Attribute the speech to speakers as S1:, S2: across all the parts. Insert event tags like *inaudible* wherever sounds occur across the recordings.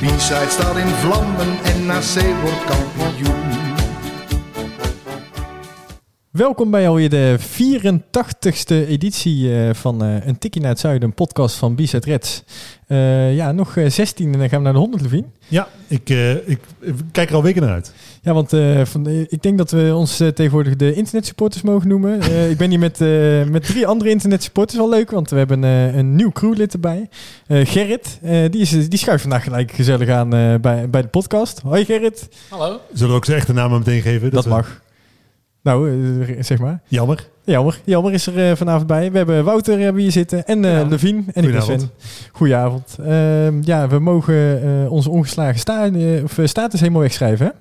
S1: De B-side staat in vlammen en NAC wordt kampioen.
S2: Welkom bij alweer de 84ste editie eh, van eh, Een Tikkie naar het Zuiden, een podcast van Bizet Reds. Eh, ja, nog eh, 16 en dan gaan we naar de 100, Levien.
S3: Ja, ik, eh, ik, ik kijk er al weken naar uit.
S2: Ja, want eh, van, ik denk dat we ons tegenwoordig de internetsupporters mogen noemen. Eh, *laughs* ik ben hier met, eh, met drie andere internetsupporters, wel leuk, want we hebben eh, een nieuw crewlid erbij. Eh, Gerrit, eh, die, is, die schuift vandaag gelijk gezellig aan eh, bij, bij de podcast. Hoi Gerrit,
S4: Hallo.
S3: Zullen we ook zijn echte naam meteen geven?
S2: dat
S3: we-
S2: mag. Nou, eh, zeg maar.
S3: Jammer.
S2: Jammer, Jammer is er eh, vanavond bij. We hebben Wouter hebben hier zitten en. Levien en ik ben Sven.
S3: Goedenavond.
S2: Ehm, ja, we mogen onze ongeslagen sta of, status helemaal wegschrijven. Hè?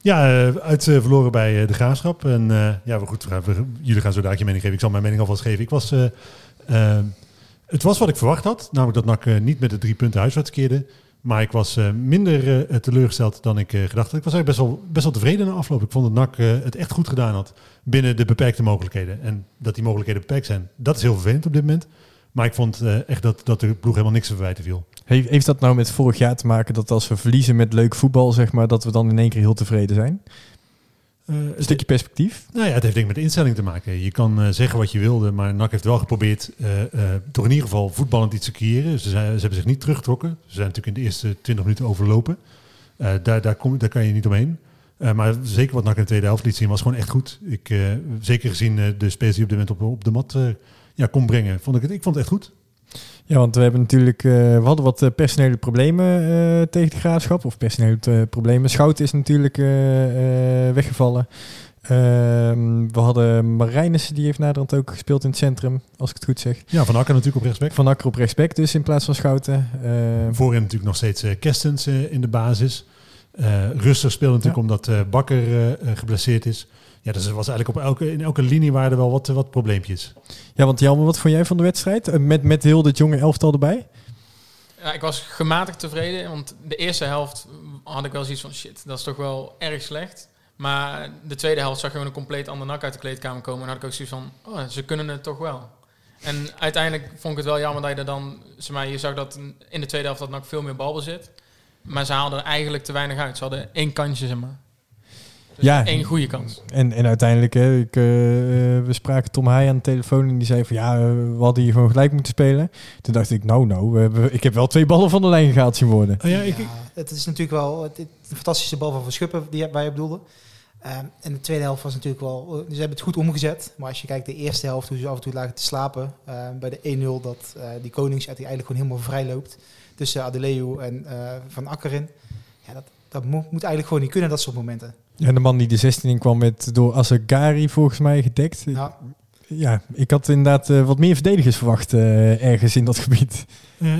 S3: Ja, uit verloren bij de Graafschap. En ja, we goed, we, we- jullie gaan zo dadelijk je mening geven. Ik zal mijn mening alvast geven. Ik was, eh, eh, het was wat ik verwacht had. Namelijk dat NAC niet met de drie punten huiswaarts keerde. Maar ik was eh, minder eh, teleurgesteld dan ik eh, gedacht had. Ik was eigenlijk best wel, best wel tevreden na afloop. Ik vond dat NAC het echt goed gedaan had binnen de beperkte mogelijkheden. En dat die mogelijkheden beperkt zijn, dat is heel vervelend op dit moment. Maar ik vond echt dat, dat de ploeg helemaal niks te verwijten viel.
S2: Heeft, heeft dat nou met vorig jaar te maken dat als we verliezen met leuk voetbal, zeg maar, dat we dan in één keer heel tevreden zijn?
S3: Eh,
S2: Een
S3: het-
S2: stukje perspectief.
S3: Nou ja, het heeft denk ik met de instelling te maken. Je kan eh, zeggen wat je wilde, maar NAC heeft wel geprobeerd eh, eh, toch in ieder geval voetballend iets te creëren. Ze, zijn, ze hebben zich niet teruggetrokken. Ze zijn natuurlijk in de eerste 20 minuten overlopen. Eh, daar, daar, kom, daar kan je niet omheen. Eh, maar zeker wat NAC in de tweede helft liet zien was gewoon echt goed. Ik, eh, zeker gezien eh, de spelers die op dit moment op, op de mat eh, ja, kon brengen, vond ik het, ik vond het echt goed.
S2: Ja, want we hebben natuurlijk, eh, we hadden wat eh, personele problemen eh, tegen de graafschap. Of personele problemen. Schout is natuurlijk weggevallen. Ehm, we hadden Marijnissen, die heeft naderhand ook gespeeld in het centrum, als ik het goed zeg.
S3: Ja, Van Akker natuurlijk op rechtsback.
S2: Van Akker op rechtsback dus, in plaats van Schouten. Ehm,
S3: Voorin natuurlijk nog steeds Kerstens in de basis. Eh Rustig speelde natuurlijk omdat Bakker geblesseerd is. Ja, dus er was eigenlijk op elke, in elke linie waren er wel wat, wat probleempjes.
S2: Ja, want Jelmer, wat vond jij van de wedstrijd? Eh, Met, met heel dit jonge elftal erbij?
S4: Ja, ik was gematigd tevreden, want de eerste helft had ik wel zoiets van shit, dat is toch wel erg slecht. Maar de tweede helft zag je gewoon een compleet ander nak uit de kleedkamer komen. En had ik ook zoiets van, oh, ze kunnen het toch wel. En uiteindelijk vond ik het wel jammer dat je er dan, zeg maar, je zag dat in de tweede helft dat NAC veel meer balbezit. Maar ze haalden er eigenlijk te weinig uit. Ze hadden één kansje, zeg maar. Dus
S2: Ja.
S4: één goede kans.
S2: En, en uiteindelijk, hè, ik, eh, eh, we spraken Tom Heij aan de telefoon en die zei van ja, eh, we hadden hier gewoon gelijk moeten spelen. Toen dacht ik, nou nou, we hebben, ik heb wel twee ballen van de lijn gehaald zien worden.
S3: Oh ja, ik,
S5: Ja, het is natuurlijk wel het, het- een fantastische bal van Verschuppen die wij je bedoelde. Ehm, en de tweede helft was natuurlijk wel... Ze hebben het goed omgezet. Maar als je kijkt de eerste helft, hoe ze af en toe lagen te slapen. ehm, bij de 1-0 dat eh, die Konings eigenlijk gewoon helemaal vrij loopt. Tussen Adeleu en eh, Van Akkerin. Ja, dat, dat mo- moet eigenlijk gewoon niet kunnen, dat soort momenten.
S2: En de man die de 16 in kwam met door Asagari volgens mij gedekt.
S5: Ja,
S2: Ja, ik had inderdaad eh, wat meer verdedigers verwacht eh, ergens in dat gebied.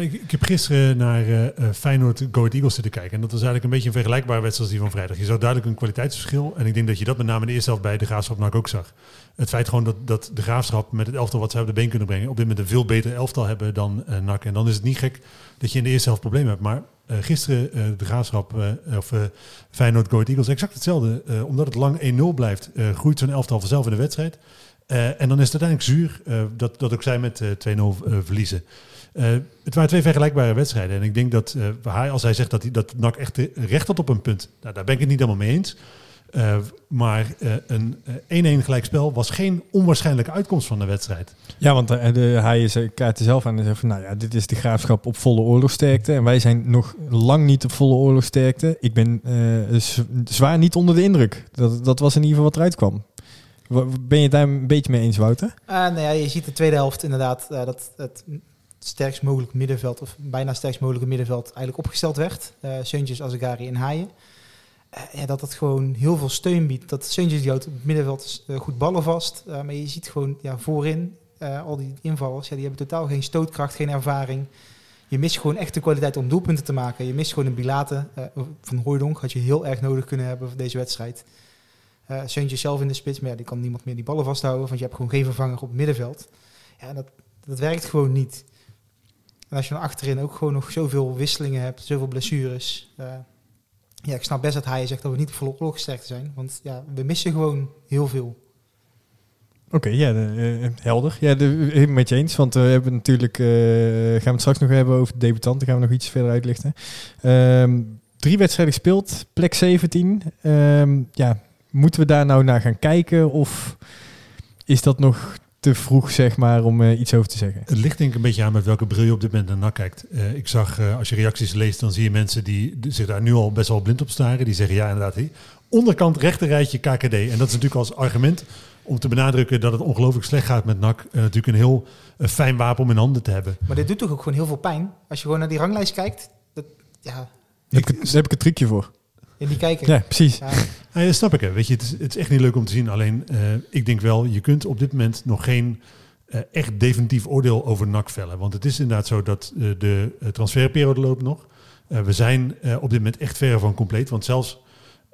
S3: ik, ik heb gisteren naar eh Feyenoord Go Ahead Eagles zitten kijken. En dat was eigenlijk een beetje een vergelijkbare wedstrijd als die van vrijdag. Je zag duidelijk een kwaliteitsverschil. En ik denk dat je dat met name in de eerste helft bij de Graafschap NAC ook zag. Het feit gewoon dat, dat de Graafschap met het elftal wat ze op de been kunnen brengen... op dit moment een veel beter elftal hebben dan eh NAC. En dan is het niet gek dat je in de eerste helft problemen hebt. Maar gisteren eh, de Graafschap eh, of eh, Feyenoord Go Ahead Eagles exact hetzelfde. Eh, omdat het lang 1-0 blijft, eh, groeit zo'n elftal vanzelf in de wedstrijd. Eh, en dan is het uiteindelijk zuur eh, dat, dat ook zij met eh 2-0 eh, verliezen. Eh, het waren twee vergelijkbare wedstrijden. En ik denk dat eh, hij, als hij zegt dat, hij, dat NAC echt eh, recht had op een punt, nou, daar ben ik het niet helemaal mee eens. Eh, maar eh, een eh, 1-1 gelijkspel was geen onwaarschijnlijke uitkomst van de wedstrijd.
S2: Ja, want eh, de, hij is, eh, kaart er zelf aan en zegt van, nou ja, dit is de graafschap op volle oorlogsterkte. En wij zijn nog lang niet op volle oorlogsterkte. Ik ben eh, zwaar niet onder de indruk. Dat, dat was in ieder geval wat eruit kwam. Wa- Ben je het daar een beetje mee eens, Wouter?
S5: Eh, nou ja, je ziet de tweede helft inderdaad eh, dat het sterkst mogelijk middenveld, of bijna sterkst mogelijke middenveld, eigenlijk opgesteld werd. Eh Seuntjes, Azegari en Haaien. Eh, ja, dat dat gewoon heel veel steun biedt. Dat Seuntjes die houdt op het middenveld eh, goed ballen vast. Eh, maar je ziet gewoon ja, voorin, al die invallers, ja, die hebben totaal geen stootkracht, geen ervaring. je mist gewoon echt de kwaliteit om doelpunten te maken. Je mist gewoon een Bilate. van Hooijdonk had je heel erg nodig kunnen hebben voor deze wedstrijd. Seuntje zelf in de spits, maar ja, die kan niemand meer die ballen vasthouden. Want je hebt gewoon geen vervanger op het middenveld. Ja, dat, dat werkt gewoon niet. En als je dan achterin ook gewoon nog zoveel wisselingen hebt, zoveel blessures. Eh, ja, ik snap best dat hij zegt dat we niet volle sterk zijn. Want ja, we missen gewoon heel veel.
S2: Oké, ja, eh, helder. Ja, de, met je eens. Want we hebben natuurlijk, eh, gaan we het straks nog hebben over de debutanten, gaan we nog iets verder uitlichten. Ehm, drie wedstrijden gespeeld, plek 17. Ehm, ja, moeten we daar nou naar gaan kijken of is dat nog te vroeg, zeg maar, om eh, iets over te zeggen?
S3: Het ligt denk ik een beetje aan met welke bril je op dit moment naar NAC kijkt. Eh, ik zag, eh, als je reacties leest, dan zie je mensen die zich daar nu al best wel blind op staren. Die zeggen, ja inderdaad, hé, onderkant rijtje KKD. En dat is natuurlijk als argument om te benadrukken dat het ongelooflijk slecht gaat met NAC. eh, natuurlijk een heel fijn wapen om in handen te hebben.
S5: Maar dit doet toch ook gewoon heel veel pijn. Als je gewoon naar die ranglijst kijkt. Dat, ja,
S2: Daar heb, ik, daar heb ik een trucje voor.
S5: In die kijken.
S2: Ja, precies.
S5: Ja,
S3: Ja, dat snap ik. Hè. Weet je, het is, het is echt niet leuk om te zien. Alleen, eh, ik denk wel, je kunt op dit moment nog geen eh, echt definitief oordeel over NAC vellen. Want het is inderdaad zo dat eh, de transferperiode loopt nog. Eh, we zijn eh, op dit moment echt ver van compleet. Want zelfs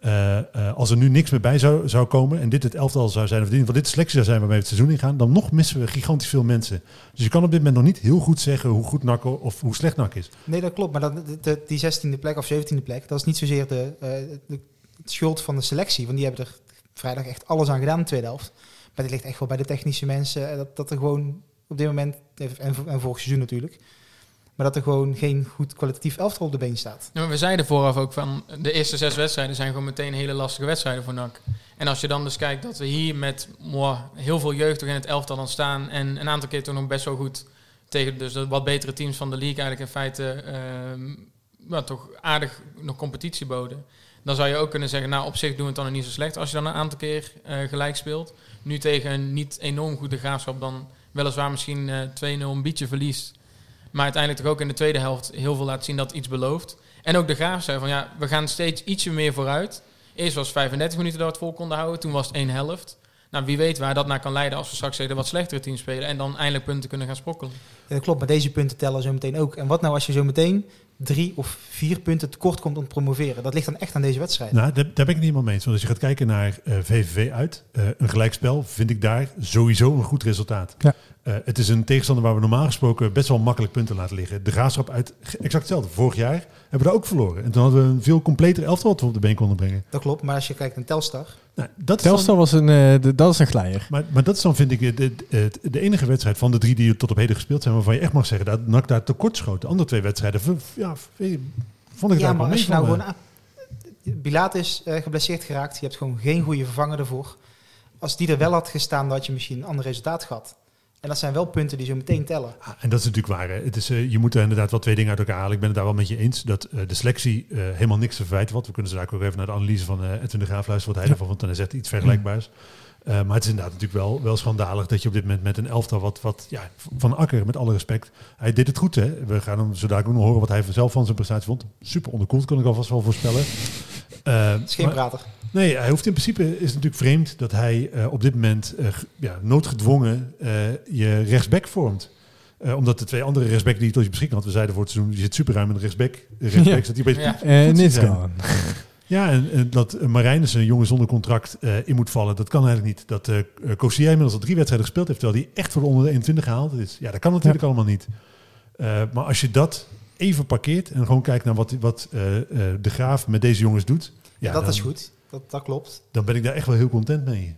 S3: eh, eh, als er nu niks meer bij zou, zou komen... en dit het elftal zou zijn, of geval dit de selectie zou zijn waarmee we het seizoen ingaan... dan nog missen we gigantisch veel mensen. Dus je kan op dit moment nog niet heel goed zeggen hoe goed NAC of hoe slecht NAC is.
S5: nee, dat klopt. Maar dat, die 16e plek of 17e plek, dat is niet zozeer de, eh, schuld van de selectie. Want die hebben er vrijdag echt alles aan gedaan in de tweede helft. Maar het ligt echt wel bij de technische mensen. Dat, dat er gewoon op dit moment, en, en vorig seizoen natuurlijk... maar dat er gewoon geen goed kwalitatief elftal op de been staat.
S4: We zeiden vooraf ook van de eerste zes wedstrijden zijn gewoon meteen hele lastige wedstrijden voor NAC. En als je dan dus kijkt dat we hier met heel veel jeugd toch in het elftal dan staan en een aantal keer toch nog best wel goed tegen dus de wat betere teams van de league eigenlijk in feite ehm, toch aardig nog competitie boden. Dan zou je ook kunnen zeggen, nou op zich doen we het dan niet zo slecht als je dan een aantal keer eh, gelijk speelt. Nu tegen een niet enorm goede graafschap dan weliswaar misschien eh 2-0 een beetje verliest. Maar uiteindelijk toch ook in de tweede helft heel veel laat zien dat iets belooft. En ook de Graaf zei van ja, we gaan steeds ietsje meer vooruit. Eerst was het 35 minuten dat we het vol konden houden. Toen was het één helft. Nou, wie weet waar dat naar kan leiden als we straks de wat slechtere teams spelen. En dan eindelijk punten kunnen gaan sprokkelen.
S5: Ja, dat klopt, maar deze punten tellen zo meteen ook. En wat nou als je zo meteen drie of vier punten tekort komt om te promoveren? Dat ligt dan echt aan deze wedstrijd.
S3: Nou, daar, daar ben ik het niet helemaal mee eens. Want als je gaat kijken naar eh, VVV uit, eh, een gelijkspel, vind ik daar sowieso een goed resultaat.
S2: Ja.
S3: Eh, het is een tegenstander waar we normaal gesproken best wel makkelijk punten laten liggen. De graafschap uit, exact hetzelfde. Vorig jaar hebben we daar ook verloren. En toen hadden we een veel completer elftal wat we op de been konden brengen.
S5: Dat klopt, maar als je kijkt naar Telstar...
S3: Nou, dat is dan-
S2: was een, eh, de, dat is een glijer.
S3: maar, maar dat is dan, vind ik, de, de, de enige wedstrijd van de drie die tot op heden gespeeld zijn... waarvan je echt mag zeggen dat NAC daar tekort schoot. De andere twee wedstrijden, v- ja, v- vond ik
S5: Ja,
S3: daar
S5: maar als je nou gewoon... Bilaat is eh, geblesseerd geraakt. Je hebt gewoon geen goede vervanger ervoor. Als die er wel had gestaan, dan had je misschien een ander resultaat gehad. En dat zijn wel punten die zo meteen tellen.
S3: Ah, En dat is natuurlijk waar. Hè. Het is, eh, je moet er inderdaad wel twee dingen uit elkaar halen. Ik ben het daar wel met je eens dat eh, de selectie eh, helemaal niks te verwijten valt. We kunnen ze daar ook even naar de analyse van Edwin de Graaf luisteren wat hij ervan vond. En hij zegt iets vergelijkbaars. Eh, maar het is inderdaad natuurlijk wel, wel schandalig dat je op dit moment met een elftal wat, wat ja, van Akker, met alle respect, hij deed het goed. Hè? We gaan hem zo dadelijk ook nog horen wat hij zelf van zijn prestatie vond. Super onderkoeld, kan ik alvast wel voorspellen. Eh,
S5: Het is geen
S3: maar-
S5: prater.
S3: Nee, hij hoeft in principe is het natuurlijk vreemd dat hij eh, op dit moment eh, ja, noodgedwongen eh, je rechtsback vormt. Eh, omdat de twee andere rechtsback die je tot je beschikking had, we zeiden voor het seizoen, je zit super ruim met de rechtsback. De rechtsback
S2: Ja.
S3: zat
S4: Ja.
S3: goed-
S2: En gone. *laughs*
S3: Ja, en, en dat Marijnissen, een jongen zonder contract, eh, in moet vallen, dat kan eigenlijk niet. Dat uh, Koscielny inmiddels al drie wedstrijden gespeeld heeft, terwijl hij echt voor de onder de 21 gehaald is. Ja, dat kan natuurlijk allemaal niet. Uh, maar als je dat even parkeert en gewoon kijkt naar wat, wat uh, de Graaf met deze jongens doet. Ja,
S5: dat
S3: dan,
S5: is goed. Dat, dat klopt.
S3: Dan ben ik daar echt wel heel content mee.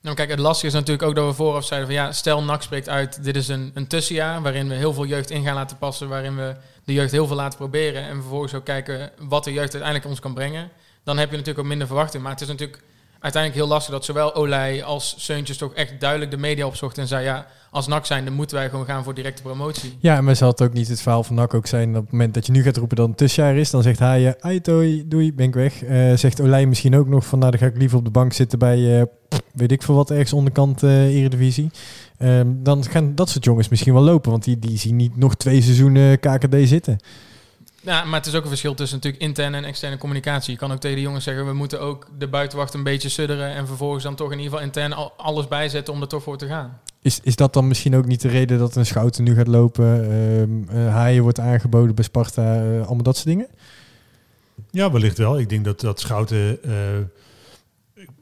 S4: Nou, kijk, het lastige is natuurlijk ook dat we vooraf zeiden van ja, stel NAC spreekt uit, dit is een, een tussenjaar waarin we heel veel jeugd in gaan laten passen, waarin we de jeugd heel veel laten proberen en vervolgens ook kijken wat de jeugd uiteindelijk ons kan brengen. Dan heb je natuurlijk ook minder verwachting. Maar het is natuurlijk uiteindelijk heel lastig dat zowel Olij als Seuntjes toch echt duidelijk de media opzochten en zei ja, als NAC zijn, dan moeten wij gewoon gaan voor directe promotie.
S2: Ja, maar zal het ook niet het verhaal van NAC ook zijn... op het moment dat je nu gaat roepen dat het tussenjaar is... dan zegt hij, uh, doei, doei, ben ik weg. Uh, zegt Olij misschien ook nog van... nou, dan ga ik liever op de bank zitten bij... Uh, weet ik veel wat, ergens onderkant uh, Eredivisie. Um, dan gaan dat soort jongens misschien wel lopen... want die, die zien niet nog twee seizoenen KKD zitten.
S4: Ja, maar het is ook een verschil tussen natuurlijk interne en externe communicatie. Je kan ook tegen de jongens zeggen, we moeten ook de buitenwacht een beetje sudderen... en vervolgens dan toch in ieder geval intern alles bijzetten om er toch voor te gaan.
S2: Is, is dat dan misschien ook niet de reden dat een Schouten nu gaat lopen? ehm eh, Haaien wordt aangeboden bij Sparta, eh, allemaal dat soort dingen?
S3: Ja, wellicht wel. Ik denk dat, dat Schouten... eh,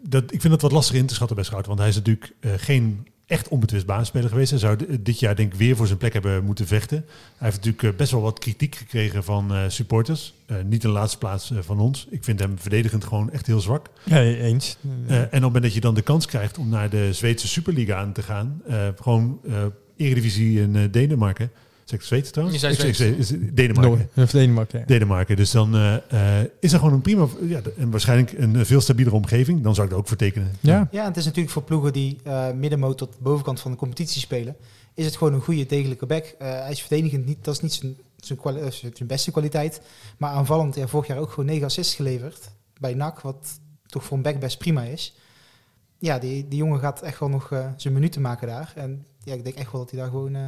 S3: dat, ik vind het wat lastiger in te schatten bij Schouten. Want hij is natuurlijk eh, geen echt onbetwist baanspeler geweest. Hij zou d- dit jaar denk ik weer voor zijn plek hebben moeten vechten. Hij heeft natuurlijk eh, best wel wat kritiek gekregen van eh, supporters. Eh, niet in de laatste plaats eh, van ons. Ik vind hem verdedigend gewoon echt heel zwak.
S2: Ja, eens.
S3: Eh, en op het moment dat je dan de kans krijgt om naar de Zweedse Superliga aan te gaan, eh, gewoon eh Eredivisie in eh, Denemarken. Zeg ik Zweeds trouwens?
S4: Je zei
S3: Ik zeg-
S4: Zweeds.
S3: is- Denemarken.
S2: Noor- of Denemarken, ja.
S3: Denemarken. Dus dan eh, eh, is er gewoon een prima, ja, en waarschijnlijk een eh, veel stabielere omgeving. Dan zou ik er ook voor tekenen.
S2: Ja.
S5: Ja, en het is natuurlijk voor ploegen die eh middenmoot tot de bovenkant van de competitie spelen, is het gewoon een goede degelijke back. Eh, hij is verdedigend niet, dat is niet zijn, zijn, beste kwaliteit. Maar aanvallend, ja, vorig jaar ook gewoon 9 assists geleverd bij NAC, wat toch voor een back best prima is. Ja, die, die jongen gaat echt wel nog zijn minuten maken daar. En ja, ik denk echt wel dat hij daar gewoon eh,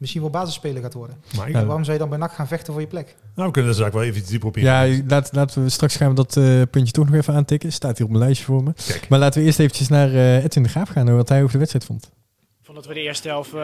S5: misschien wel basisspeler gaat worden.
S3: Maar ik,
S2: Ja.
S5: Ja, waarom zou je dan bij NAC gaan vechten voor je plek?
S3: nou, we kunnen daar straks wel even dieper op in.
S2: Ja, laat, laten we straks gaan we dat eh, puntje toch nog even aantikken. Staat hier op mijn lijstje voor me.
S3: Kijk.
S2: Maar laten we eerst eventjes naar eh, Edwin de Graaf gaan en wat hij over de wedstrijd vond.
S6: Ik vond dat we de eerste helft eh,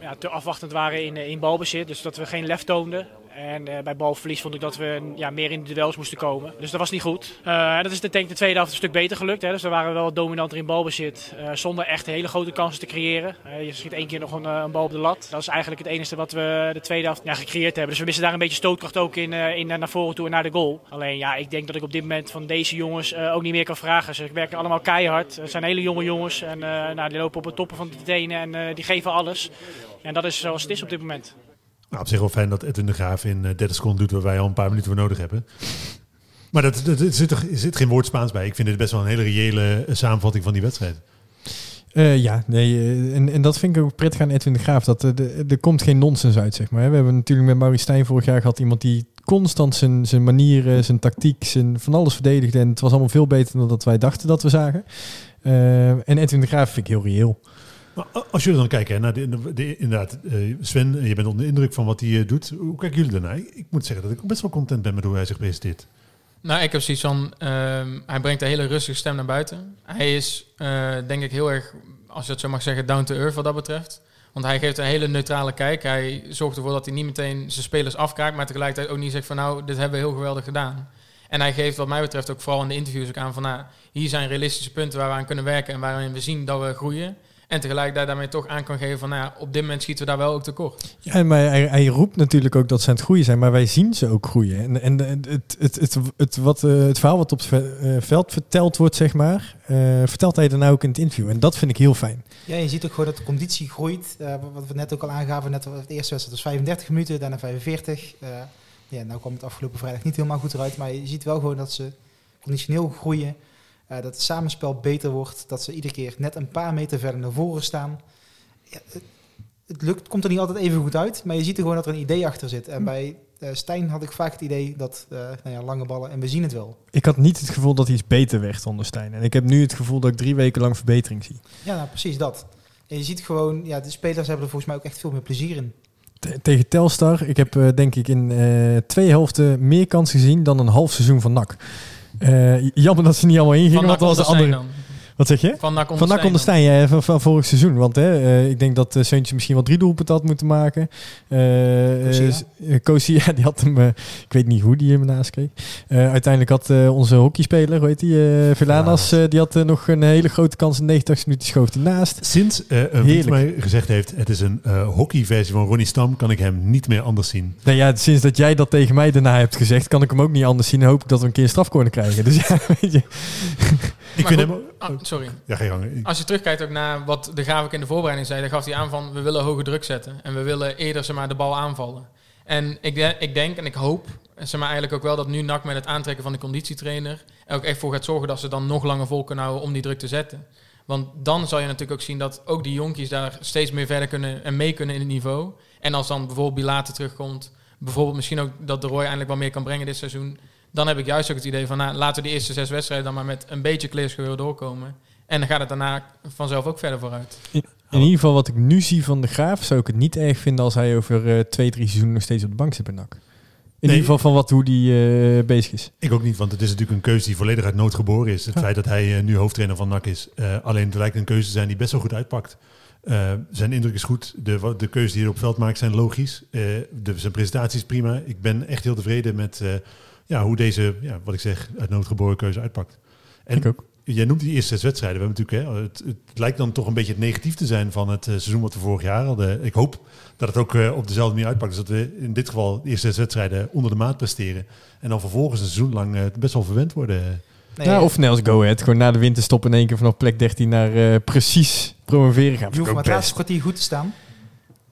S6: ja, te afwachtend waren in, in balbezit. Dus dat we geen lef toonden. En eh, bij balverlies vond ik dat we ja, meer in de duels moesten komen. Dus dat was niet goed. Eh, dat is denk ik de tweede helft een stuk beter gelukt. Hè. Dus we waren wel dominanter in balbezit. eh, zonder echt hele grote kansen te creëren. Je schiet één keer nog een, een bal op de lat. Dat is eigenlijk het enige wat we de tweede helft ja, gecreëerd hebben. Dus we missen daar een beetje stootkracht ook in, in naar voren toe en naar de goal. Alleen ja, ik denk dat ik op dit moment van deze jongens ook niet meer kan vragen. Ze werken allemaal keihard. Het zijn hele jonge jongens. En nou, die lopen op het toppen van de tenen en die geven alles. En dat is zoals het is op dit moment.
S3: Nou, op zich wel fijn dat Edwin de Graaf in eh, 30 seconden doet waar wij al een paar minuten voor nodig hebben. Maar dat, dat, er, zit, er zit geen woord Spaans bij. Ik vind dit best wel een hele reële eh, samenvatting van die wedstrijd.
S2: Eh, ja, nee, eh, en, en dat vind ik ook prettig aan Edwin de Graaf. Dat er, er, komt geen nonsens uit, zeg maar. We hebben natuurlijk met Maurice Stijn vorig jaar gehad iemand die constant zijn, zijn manieren, zijn tactiek, zijn van alles verdedigde. En het was allemaal veel beter dan dat wij dachten dat we zagen. Eh, en Edwin de Graaf vind ik heel reëel.
S3: Als jullie dan kijken naar de, de, de- inderdaad, eh, Sven, je bent onder de indruk van wat hij eh, doet. Hoe kijken jullie daarnaar? Ik moet zeggen dat ik best wel content ben met hoe hij zich presenteert.
S4: Nou, ik heb zoiets van, ehm, hij brengt een hele rustige stem naar buiten. Hij is, eh, denk ik, heel erg, als je het zo mag zeggen, down to earth wat dat betreft. Want hij geeft een hele neutrale kijk. Hij zorgt ervoor dat hij niet meteen zijn spelers afkraakt, maar tegelijkertijd ook niet zegt van nou, dit hebben we heel geweldig gedaan. En hij geeft wat mij betreft ook vooral in de interviews ook aan van nou, hier zijn realistische punten waar we aan kunnen werken en waarin we zien dat we groeien. En tegelijkertijd daarmee toch aan kan geven van nou, ja, op dit moment schieten we daar wel ook tekort.
S2: Ja, maar hij, hij roept natuurlijk ook dat ze aan het groeien zijn, maar wij zien ze ook groeien. En, en het, het, het, het, het, wat, eh, het verhaal wat op het eh, veld verteld wordt, zeg maar, eh, vertelt hij daarna ook in het interview. En dat vind ik heel fijn.
S5: Ja, je ziet ook gewoon dat de conditie groeit. Eh, wat we net ook al aangaven, net de eerste wedstrijd was 35 minuten, daarna 45. Eh ja, nou kwam het afgelopen vrijdag niet helemaal goed eruit, maar je ziet wel gewoon dat ze conditioneel groeien. Eh, dat het samenspel beter wordt, dat ze iedere keer net een paar meter verder naar voren staan. Ja, het, het lukt, komt er niet altijd even goed uit, maar je ziet er gewoon dat er een idee achter zit. En bij eh, Stijn had ik vaak het idee dat, eh, nou ja, lange ballen, en we zien het wel.
S2: Ik had niet het gevoel dat hij iets beter werd onder Stijn. En ik heb nu het gevoel dat ik drie weken lang verbetering zie.
S5: Ja, nou, precies dat. En je ziet gewoon, ja, de spelers hebben er volgens mij ook echt veel meer plezier in.
S2: Te- tegen Telstar, ik heb denk ik in twee helften meer kansen gezien dan een half seizoen van NAC. Eh, jammer dat ze niet allemaal ingingen, want dat was de andere... Wat zeg je?
S4: Van NAC
S2: onder
S4: Stijn
S2: ja, van, van vorig seizoen. Want hè, eh, ik denk dat uh, Seuntje misschien wel drie doelpunten had moeten maken. Eh eh, Kosia, die had hem, eh, ik weet niet hoe die hem naast kreeg. Eh, uiteindelijk had eh, onze hockeyspeler, hoe heet die, eh Villanas, eh, die had eh, nog een hele grote kans in 89 minuten schoof hij naast.
S3: Sinds eh,
S2: Heerlijk.
S3: mij gezegd heeft, het is een eh, hockeyversie van Ronnie Stam, kan ik hem niet meer anders zien.
S2: Nou ja, sinds dat jij dat tegen mij daarna hebt gezegd, kan ik hem ook niet anders zien. En hoop ik dat we een keer een strafcorner krijgen. Dus ja, *laughs* weet je.
S3: Ik
S4: Maar
S3: vind
S4: goed,
S3: hem...
S4: ah, sorry.
S3: Ja, gang.
S4: Als je terugkijkt ook naar wat de Graaf ook in de voorbereiding zei, dan gaf hij aan van we willen hoge druk zetten en we willen eerder zeg maar, de bal aanvallen. En ik, de- ik denk en ik hoop zeg maar, eigenlijk ook wel dat nu NAC met het aantrekken van de conditietrainer er ook echt voor gaat zorgen dat ze dan nog langer vol kunnen houden om die druk te zetten. Want dan zal je natuurlijk ook zien dat ook die jonkies daar steeds meer verder kunnen en mee kunnen in het niveau. En als dan bijvoorbeeld Bilater terugkomt, bijvoorbeeld misschien ook dat de Roy eindelijk wat meer kan brengen dit seizoen. Dan heb ik juist ook het idee van nou, laten we die eerste zes wedstrijden dan maar met een beetje kleerscheuren doorkomen. En dan gaat het daarna vanzelf ook verder vooruit.
S2: In ieder geval wat ik nu zie van de Graaf, zou ik het niet erg vinden als hij over eh, twee, drie seizoenen nog steeds op de bank zit bij NAC. In ieder geval van wat, hoe die eh, bezig is.
S3: Ik ook niet, want het is natuurlijk een keuze die volledig uit nood geboren is. Het
S2: Ja.
S3: feit dat hij eh, nu hoofdtrainer van NAC is. Eh, alleen het lijkt een keuze te zijn die best wel goed uitpakt. Eh, zijn indruk is goed. De, de keuzes die hij op veld maakt zijn logisch. Eh, de, zijn presentatie is prima. Ik ben echt heel tevreden met eh, ja, hoe deze, ja, wat ik zeg, uit nood geboren keuze uitpakt. En
S2: Ik ook.
S3: Jij noemt die eerste zes wedstrijden. We hebben natuurlijk, hè, het, het lijkt dan toch een beetje het negatief te zijn van het eh, seizoen wat we vorig jaar hadden. Ik hoop dat het ook eh, op dezelfde manier uitpakt. Dus dat we in dit geval de eerste zes wedstrijden onder de maat presteren. En dan vervolgens een seizoen lang eh, best wel verwend worden.
S5: Nee,
S2: ja, of net als Go Ahead. Gewoon na de winterstop in één keer vanaf plek 13 naar eh, precies promoveren gaan.
S5: je hoeft maar het laatste kwartier goed te staan.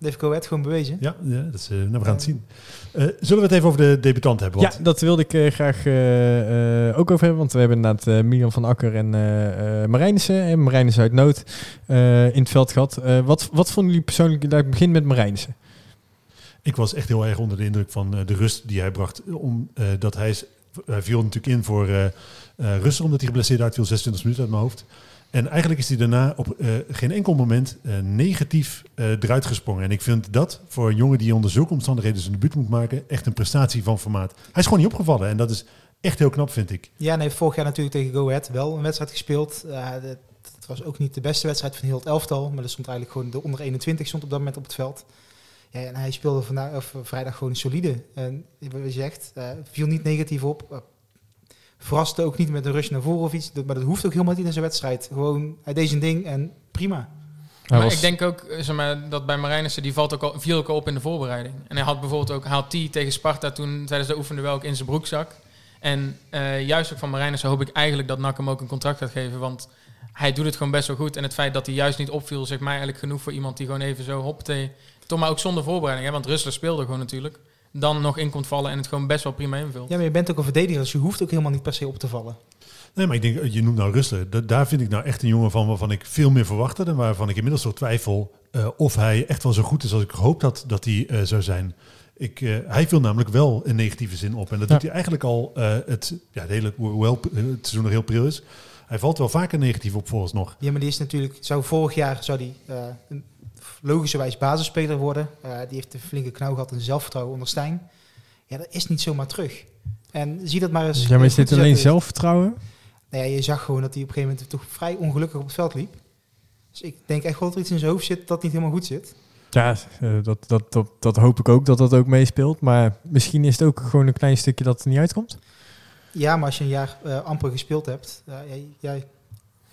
S5: Dat heeft Go Ahead gewoon bewezen.
S3: Ja, ja dat is, eh, nou, we gaan het zien. Eh, zullen we het even over de debutant hebben? Want
S2: Ja, dat wilde ik eh, graag eh, eh, ook over hebben. Want we hebben inderdaad eh Milan van Akker en eh eh Marijnissen. En Marijnissen uit nood eh, in het veld gehad. Eh, wat, wat vonden jullie persoonlijk... Laat ik beginnen met Marijnissen.
S3: Ik was echt heel erg onder de indruk van eh, de rust die hij bracht. Om, eh, dat hij, hij viel natuurlijk in voor eh eh Russen, omdat hij geblesseerd uit viel, 26 minuten uit mijn hoofd. En eigenlijk is hij daarna op eh, geen enkel moment eh, negatief eh, eruit gesprongen. En ik vind dat voor een jongen die onder zulke omstandigheden zijn debuut moet maken, echt een prestatie van formaat. Hij is gewoon niet opgevallen en dat is echt heel knap, vind ik.
S5: Ja, nee, vorig jaar natuurlijk tegen Go Ahead wel een wedstrijd gespeeld. Dat was ook niet de beste wedstrijd van heel het elftal. Maar er stond eigenlijk gewoon de onder 21 stond op dat moment op het veld. Ja, en hij speelde vandaag, of, vrijdag gewoon solide. En wat je zegt, viel niet negatief op. Verraste ook niet met een rush naar voren of iets. Dat- Maar dat hoeft ook helemaal niet in zijn wedstrijd. Gewoon, hij deed zijn ding en prima.
S2: Hij
S4: maar
S2: was-
S4: ik denk ook eh, zeg maar, dat bij Marijnissen, die valt ook al, viel ook al op in de voorbereiding. En hij had bijvoorbeeld ook, die tegen Sparta toen tijdens de oefenduel ook in zijn broekzak. En eh, juist ook van Marijnissen hoop ik eigenlijk dat NAC hem ook een contract gaat geven. Want hij doet het gewoon best wel goed. En het feit dat hij juist niet opviel, zegt mij eigenlijk genoeg voor iemand die gewoon even zo hoppatee... Toch maar ook zonder voorbereiding, hè, want Rustler speelde gewoon natuurlijk. Dan nog in kon vallen en het gewoon best wel prima invult.
S5: Ja, maar je bent ook een verdediger, dus je hoeft ook helemaal niet per se op te vallen.
S3: Nee, maar ik denk, je noemt nou Rustler. Da- daar vind ik nou echt een jongen van waarvan ik veel meer verwachtte. En waarvan ik inmiddels toch twijfel eh, of hij echt wel zo goed is als ik gehoopt had dat hij eh, zou zijn. Ik, eh, hij viel namelijk wel in negatieve zin op. En dat
S2: Ja.
S3: doet hij eigenlijk al eh, het, ja, hele, hoewel het seizoen nog heel pril is. Hij valt wel vaker negatief op vooralsnog.
S5: Ja, maar die is natuurlijk, zou vorig jaar zou die eh, logischerwijs basisspeler worden. Eh, die heeft een flinke knauw gehad en zelfvertrouwen onder Stijn. Ja, dat is niet zomaar terug. En zie dat maar eens.
S2: ja, maar is dit alleen zelfvertrouwen?
S5: Nou ja, je zag gewoon dat hij op een gegeven moment toch vrij ongelukkig op het veld liep. Dus ik denk echt wel dat er iets in zijn hoofd zit dat niet helemaal goed zit.
S2: Ja, eh, dat, dat, dat, dat hoop ik ook dat dat ook meespeelt. Maar misschien is het ook gewoon een klein stukje dat er niet uitkomt.
S5: Ja, maar als je een jaar eh, amper gespeeld hebt, uh, jij, jij,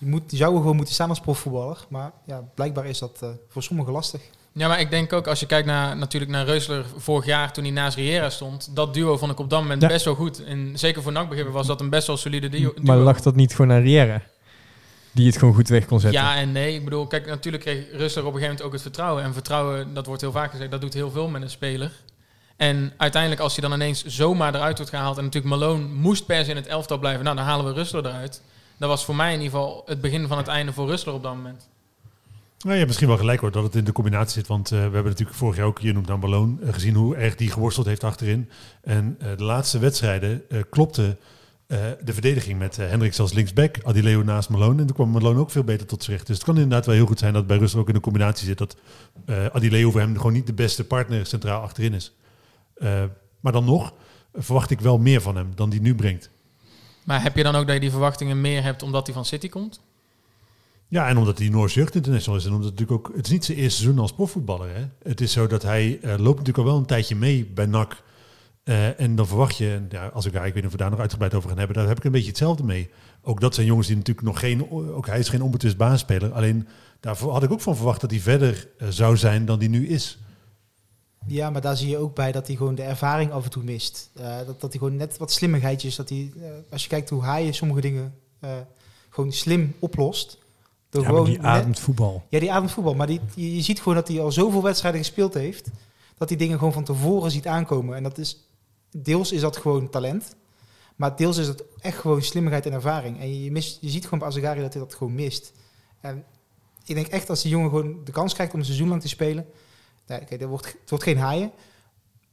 S5: je, moet, je zou er gewoon moeten staan als profvoetballer. Maar ja, blijkbaar is dat uh, voor sommigen lastig.
S4: Ja, maar ik denk ook als je kijkt naar, natuurlijk naar Reusler vorig jaar toen hij naast Riera stond. Dat duo vond ik op dat moment
S2: Ja.
S4: best wel goed. En zeker voor NAC begrippen was dat een best wel solide duo.
S2: Maar lag dat niet gewoon aan Riera? Die het gewoon goed weg kon zetten.
S4: Ja en nee. Ik bedoel, kijk, natuurlijk kreeg Reusler op een gegeven moment ook het vertrouwen. En vertrouwen, dat wordt heel vaak gezegd, dat doet heel veel met een speler. En uiteindelijk als hij dan ineens zomaar eruit wordt gehaald... en natuurlijk Malone moest per se in het elftal blijven... nou, dan halen we Rustler eruit. Dat was voor mij in ieder geval het begin van het einde voor Rustler op dat moment.
S3: Nou, je hebt misschien wel gelijk hoor, dat het in de combinatie zit. Want eh, we hebben natuurlijk vorig jaar ook, je noemt dan Ballon, eh, gezien hoe erg die geworsteld heeft achterin. En eh, de laatste wedstrijden klopte de verdediging met Hendricks als linksback, Adileo naast Malone. En toen kwam Malone ook veel beter tot recht. Dus het kan inderdaad wel heel goed zijn dat bij Russell ook in de combinatie zit. Dat Adileo voor hem gewoon niet de beste partner centraal achterin is. Maar dan nog verwacht ik wel meer van hem dan die nu brengt.
S4: Maar heb je dan ook dat je die verwachtingen meer hebt omdat hij van City komt?
S3: Ja, en omdat hij Noors Jeugd International is. En omdat het natuurlijk ook... Het is niet zijn eerste seizoen als profvoetballer. Hè? Het is zo dat hij eh, loopt natuurlijk al wel een tijdje mee bij NAC. Eh, en dan verwacht je... En ja, als ik, ja, ik weet niet of we daar nog uitgebreid over gaan hebben. Daar heb ik een beetje hetzelfde mee. Ook dat zijn jongens die natuurlijk nog geen... Ook hij is geen onbetwist baanspeler. Alleen daarvoor had ik ook van verwacht dat hij verder eh, zou zijn dan die nu is.
S5: Ja, maar daar zie je ook bij dat hij gewoon de ervaring af en toe mist. Uh, dat, dat hij gewoon net wat slimmigheidjes... Dat hij, uh, als je kijkt hoe hij sommige dingen uh, gewoon slim oplost...
S2: Door ja, gewoon die ademt voetbal.
S5: Ja, die ademt voetbal. Maar die, je, je ziet gewoon dat hij al zoveel wedstrijden gespeeld heeft... dat hij dingen gewoon van tevoren ziet aankomen. En dat is... Deels is dat gewoon talent. Maar deels is het echt gewoon slimmigheid en ervaring. En je, je, mist, je ziet gewoon bij Azagari dat hij dat gewoon mist. En ik denk echt als die jongen gewoon de kans krijgt om een seizoen lang te spelen... Dat wordt, het wordt geen haaien.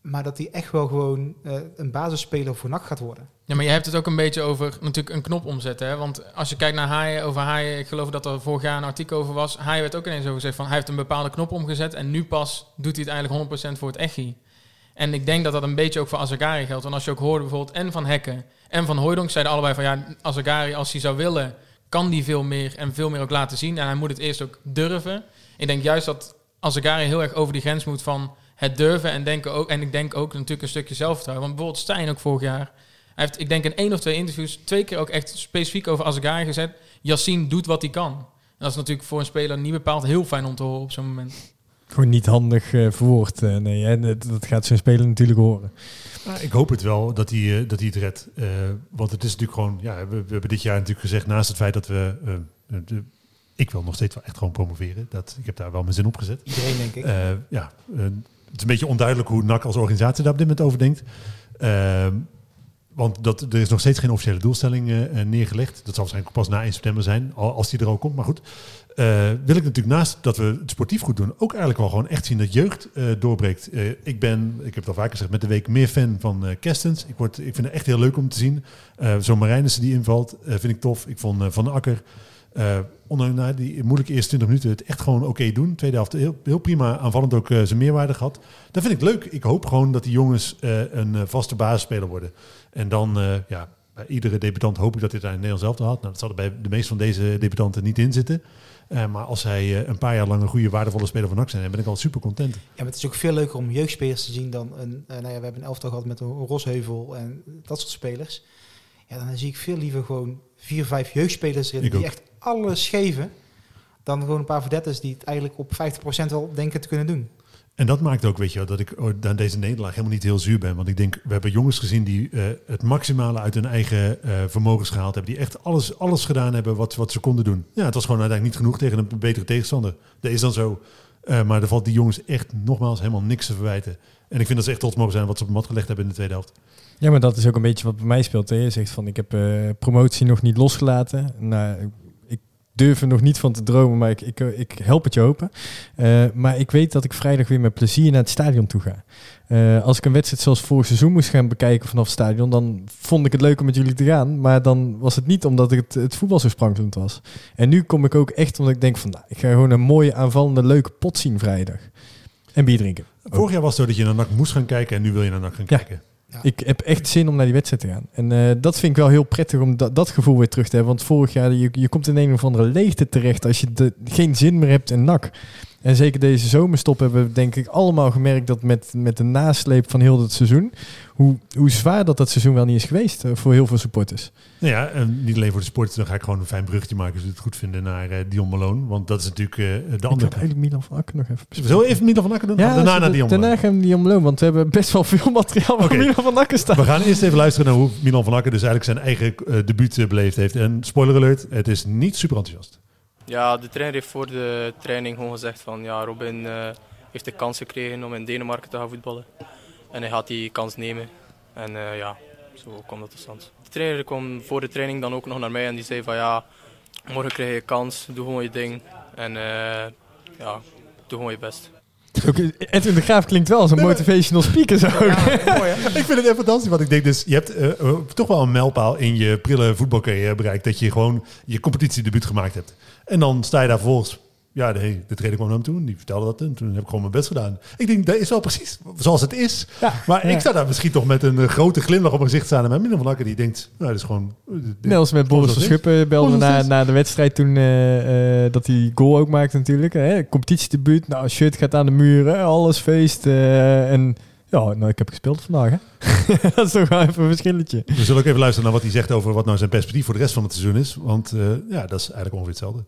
S5: Maar dat hij echt wel gewoon uh, een basisspeler voor NAC gaat worden.
S4: Ja, maar je hebt het ook een beetje over natuurlijk een knop omzetten. Hè? Want als je kijkt naar haaien, over haaien, ik geloof dat er vorig jaar een artikel over was. Haaien werd ook ineens over gezegd van hij heeft een bepaalde knop omgezet. En nu pas doet hij het eigenlijk 100% voor het echi. En ik denk dat dat een beetje ook voor Azagari geldt. Want als je ook hoorde bijvoorbeeld en van Hekken en van Hooydonk zeiden allebei van ja, Azagari als hij zou willen, kan die veel meer en veel meer ook laten zien. En hij moet het eerst ook durven. Ik denk juist dat Azagari heel erg over die grens moet van het durven en denken ook. En ik denk ook natuurlijk een stukje zelfvertrouwen. Want bijvoorbeeld Stijn ook vorig jaar. Hij heeft, ik denk in één of twee interviews, twee keer ook echt specifiek over Azagari gezet. Yassine doet wat hij kan. En dat is natuurlijk voor een speler niet bepaald heel fijn om te horen op zo'n moment.
S2: Gewoon niet handig eh, verwoord. eh, nee, en dat, dat gaat zo'n speler natuurlijk horen.
S3: Nou, ik hoop het wel dat hij, eh, dat hij het redt. Eh, want het is natuurlijk gewoon... Ja, we, we hebben dit jaar natuurlijk gezegd... naast het feit dat we... de, ik wil nog steeds wel echt gewoon promoveren. Dat, ik heb daar wel mijn zin op gezet.
S5: Iedereen, denk ik.
S3: Eh, ja, eh, het is een beetje onduidelijk hoe NAC als organisatie daar op dit moment over denkt. Ehm, want dat, er is nog steeds geen officiële doelstelling eh, neergelegd. Dat zal waarschijnlijk pas na 1 september zijn, al- als die er ook komt. Maar goed, wil ik natuurlijk naast dat we het sportief goed doen, ook eigenlijk wel gewoon echt zien dat jeugd doorbreekt. Ik ben, ik heb het al vaker gezegd, met de week meer fan van Kerstens. Ik, word, ik vind het echt heel leuk om te zien. Zo'n Marijnissen die invalt, vind ik tof. Ik vond Van Akker, eh ondanks na die moeilijke eerste 20 minuten, het echt gewoon oké doen. Tweede helft heel, heel prima aanvallend ook eh, zijn meerwaarde gehad. Dat vind ik leuk. Ik hoop gewoon dat die jongens eh, een vaste basisspeler worden. En dan, ja, bij iedere debutant hoop ik dat dit daar in Nederland zelf had. Nou, dat zal er bij de meeste van deze debutanten niet in zitten. Maar als zij een paar jaar lang een goede, waardevolle speler van NAC zijn, dan ben ik al super content.
S5: Ja, maar het is ook veel leuker om jeugdspelers te zien dan een. nou ja, we hebben een elftal gehad met een Rosheuvel en dat soort spelers. Ja, dan zie ik veel liever gewoon vier, vijf jeugdspelers erin die echt alles geven. Dan gewoon een paar verdetters die het eigenlijk op 50% wel denken te kunnen doen.
S3: En dat maakt ook, weet je wel, dat ik oh, aan deze nederlaag helemaal niet heel zuur ben. Want ik denk, we hebben jongens gezien die eh, het maximale uit hun eigen eh, vermogens gehaald hebben. Die echt alles, alles gedaan hebben wat, wat ze konden doen. Ja, het was gewoon uiteindelijk niet genoeg tegen een betere tegenstander. Dat is dan zo. Eh, maar er valt die jongens echt nogmaals helemaal niks te verwijten. En ik vind dat ze echt trots mogen zijn wat ze op de mat gelegd hebben in de tweede helft.
S2: Ja, maar dat is ook een beetje wat bij mij speelt. Hè. Je zegt van, ik heb eh, promotie nog niet losgelaten. Nou, durf er nog niet van te dromen, maar ik, ik, ik help het je open. Eh, maar ik weet dat ik vrijdag weer met plezier naar het stadion toe ga. Eh, als ik een wedstrijd zoals vorig seizoen moest gaan bekijken vanaf het stadion, dan vond ik het leuk om met jullie te gaan. Maar dan was het niet omdat het, het voetbal zo sprankelend was. En nu kom ik ook echt omdat ik denk van, nou, ik ga gewoon een mooie aanvallende leuke pot zien vrijdag. En bier drinken.
S3: Vorig jaar was het zo dat je naar NAC moest gaan kijken en nu wil je naar NAC gaan
S2: Ja.
S3: kijken.
S2: Ik heb echt zin om naar die wedstrijd te gaan. En eh, dat vind ik wel heel prettig om dat, dat gevoel weer terug te hebben. Want vorig jaar, je, je komt in een of andere leegte terecht als je geen zin meer hebt in nak. En zeker deze zomerstop hebben we denk ik allemaal gemerkt dat met, met de nasleep van heel het seizoen, hoe, hoe zwaar dat dat seizoen wel niet is geweest eh, voor heel veel supporters.
S3: Nou ja, en niet alleen voor de sport, dan ga ik gewoon een fijn bruggetje maken als we het goed vinden naar eh, Dion Malone. Want dat is natuurlijk eh, de
S2: Ik
S3: andere kant.
S2: eigenlijk Milan van Akker nog even bespreken.
S3: We even Milan van Akker doen? daarna
S2: zullen
S3: naar Dion
S2: Daarna gaan we Dion Malone, want we hebben best wel veel materiaal
S3: Oké.
S2: van Milan van Akker staan.
S3: We gaan eerst even luisteren naar hoe Milan van Akker dus eigenlijk zijn eigen debuut beleefd heeft. En spoiler alert, het is niet super enthousiast.
S7: Ja, de trainer heeft voor de training gewoon gezegd van ja, Robin eh, heeft de kans gekregen om in Denemarken te gaan voetballen. En hij gaat die kans nemen. En eh, ja, zo kwam dat tot stand. De trainer kwam voor de training dan ook nog naar mij en die zei van ja, morgen krijg je kans, doe gewoon je ding. En eh, ja, doe gewoon je best. *laughs*
S2: Eh, Edwin de Graaf klinkt wel als een motivational speaker zo. *laughs*
S3: ik vind het even fantastisch, want ik denk dus, je hebt eh, eh, toch wel een mijlpaal in je prille voetbalcarrière bereikt. Dat je gewoon je competitiedebuut gemaakt hebt. En dan sta je daar volgens, ja, de, de trainer kwam naar hem toe en die vertelde dat. En toen heb ik gewoon mijn best gedaan. Ik denk, dat is wel precies zoals het is.
S2: Ja,
S3: Maar
S2: ja.
S3: ik sta daar misschien toch met een eh, grote glimlach op mijn gezicht staan. En met Milan van Akker die denkt, nou, dat is gewoon... eh,
S2: als met Boris van. Schuppen we
S3: Zoals
S2: na, na de wedstrijd toen eh, eh, dat hij goal ook maakte natuurlijk. Hè? Competitiedebuut, nou shirt gaat aan de muren, alles feest. eh, en ja, nou ik heb gespeeld vandaag hè. *laughs* dat is toch wel even een verschilletje.
S3: We zullen ook even luisteren naar wat hij zegt over wat nou zijn perspectief voor de rest van het seizoen is. Want eh, ja, dat is eigenlijk ongeveer hetzelfde.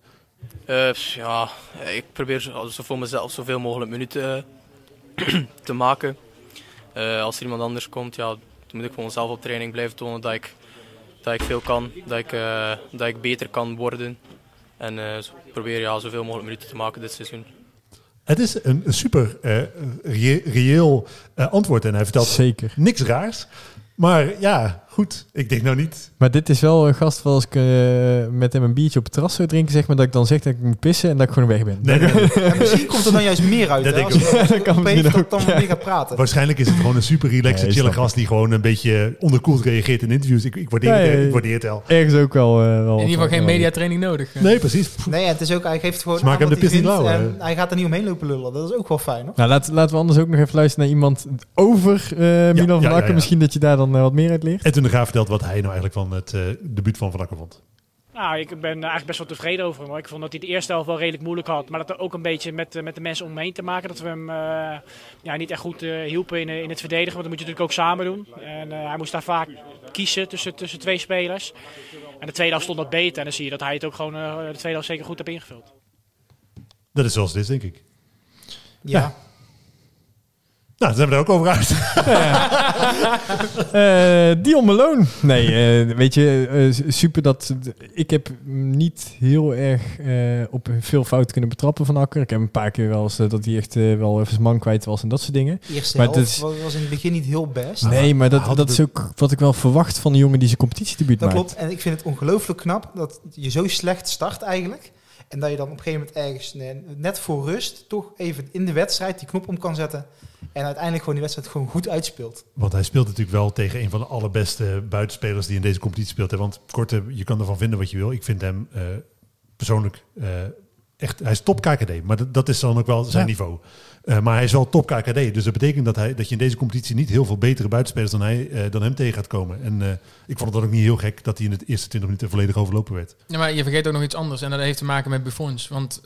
S7: Eh, ja, ik probeer zo, voor mezelf zoveel mogelijk minuten eh, *clears throat* te maken. Eh, als er iemand anders komt, ja, dan moet ik gewoon zelf op training blijven tonen dat ik, dat ik veel kan, dat ik, eh, dat ik beter kan worden. En eh, probeer ja, zoveel mogelijk minuten te maken dit seizoen.
S3: Het is een, een super eh, reëel eh, antwoord en hij vertelt
S2: Zeker.
S3: niks raars. Maar ja, goed. Ik denk nou niet.
S2: Maar dit is wel een gast waar als ik eh, met hem een biertje op het terras zou drinken, zeg maar dat ik dan zeg dat ik moet pissen en dat ik gewoon weg ben.
S3: Nee, nee, nee.
S5: En misschien komt er dan juist meer uit.
S3: Dat
S5: hè,
S3: denk
S5: als
S3: ik
S2: ook. *laughs* Kan
S5: dat dan
S2: ja.
S5: meer gaat praten.
S3: Waarschijnlijk is het gewoon een super relaxed,
S2: Nee,
S3: chille gast die gewoon een beetje onderkoeld reageert in interviews. Ik, ik, waardeer,
S2: Ja,
S3: het,
S2: ja, ja.
S3: ik waardeer het wel.
S2: Ergens ook wel. eh, wel
S4: In ieder geval
S2: van-
S4: geen mediatraining nodig.
S3: Nee, precies.
S5: Nee, het is ook, hij geeft gewoon
S3: Smaak
S5: aan
S3: hem de
S5: hij
S3: pis niet
S5: vindt
S3: lauw,
S5: en
S3: hè?
S5: hij gaat er niet omheen lopen lullen. Dat is ook wel fijn, hoor.
S2: Nou, laten, laten we anders ook nog even luisteren naar iemand over eh Milan
S3: ja,
S2: van
S3: ja,
S2: Akker.
S3: ja.
S2: Misschien dat je daar dan wat meer uit leert.
S3: De Graaf vertelt wat hij nou eigenlijk van het eh debuut van Van Akker vond.
S6: Nou, ik ben eigenlijk best wel tevreden over hem. hoor. Ik vond dat hij de eerste helft wel redelijk moeilijk had. Maar dat er ook een beetje met, eh, met de mensen om heen te maken. Dat we hem eh, ja, niet echt goed eh, hielpen in, eh, in het verdedigen. Want dat moet je natuurlijk ook samen doen. En eh, hij moest daar vaak kiezen tussen, tussen twee spelers. En de tweede helft stond dat beter. En dan zie je dat hij het ook gewoon eh, de tweede helft zeker goed heeft ingevuld.
S3: Dat is zoals het is, denk ik.
S5: Ja. *laughs*
S3: Nou, dan zijn we er ook over uit. *laughs*
S2: Eh, Dion Malone. Nee, eh, weet je, eh, super dat... Ik heb niet heel erg eh, op veel fouten kunnen betrappen van Akker. Ik heb een paar keer wel eens dat hij echt wel even zijn man kwijt was en dat soort dingen.
S5: De eerste
S2: Maar
S5: helft
S2: is-
S5: was in het begin niet heel best.
S2: nee, maar dat, dat is ook wat ik wel verwacht van een jongen die zijn competitiedebuut
S5: Dat
S2: maakt.
S5: klopt. En ik vind het ongelooflijk knap dat je zo slecht start eigenlijk. En dat je dan op een gegeven moment ergens ne- net voor rust toch even in de wedstrijd die knop om kan zetten. En uiteindelijk gewoon die wedstrijd gewoon goed uitspeelt.
S3: Want hij speelt natuurlijk wel tegen een van de allerbeste buitenspelers die in deze competitie speelt. Want korte, je kan ervan vinden wat je wil. Ik vind hem eh, persoonlijk eh, echt, hij is top KKD. Maar dat, dat is dan ook wel zijn
S2: Ja.
S3: niveau. Eh, maar hij is wel top KKD. Dus dat betekent dat, hij, dat je in deze competitie niet heel veel betere buitenspelers dan, hij, eh, dan hem tegen gaat komen. En eh, ik vond het dan ook niet heel gek dat hij in de eerste 20 minuten volledig overlopen werd.
S4: Ja, maar je vergeet ook nog iets anders. En dat heeft te maken met Buffons. Want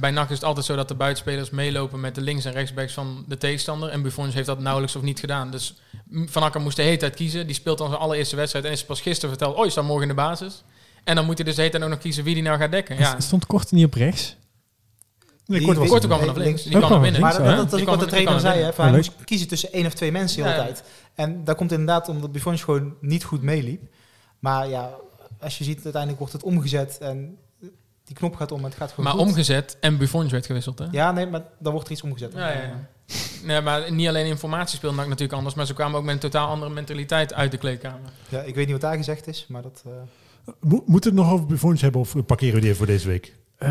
S4: bij NAC is het altijd zo dat de buitenspelers meelopen met de links- en rechtsbacks van de tegenstander. En Buffons heeft dat nauwelijks of niet gedaan. Dus M- Van Akker moest de hele tijd kiezen. Die speelt dan zijn allereerste wedstrijd. En is pas gisteren verteld, oh, je staat morgen in de basis. En dan moet hij dus de hele tijd ook nog kiezen wie die nou gaat dekken. Ja,
S2: Stond kort niet op rechts?
S3: Nee,
S5: Die-
S3: kort
S4: Korte kwam vanaf links. Die kan er
S2: wel
S4: binnen.
S5: Maar dat, is ook wat de trainer
S4: er
S5: zei. Hè, van hij moest kiezen tussen één of twee mensen de hele
S4: Ja.
S5: tijd. En daar komt inderdaad omdat Buffons gewoon niet goed meeliep. Maar ja, als je ziet, uiteindelijk wordt het omgezet en die knop gaat om en het gaat gewoon
S4: Maar
S5: goed.
S4: omgezet en Buffons werd gewisseld. Hè?
S5: Ja, nee, maar dan wordt er iets omgezet.
S4: Ja, ja, ja. Nee, maar niet alleen informatie speelde natuurlijk anders. Maar ze kwamen ook met een totaal andere mentaliteit uit de kleedkamer.
S5: Ja, ik weet niet wat daar gezegd is, maar dat... eh,
S3: Mo- Moeten we het nog over Buffons hebben of parkeren we die even voor deze week?
S2: Eh,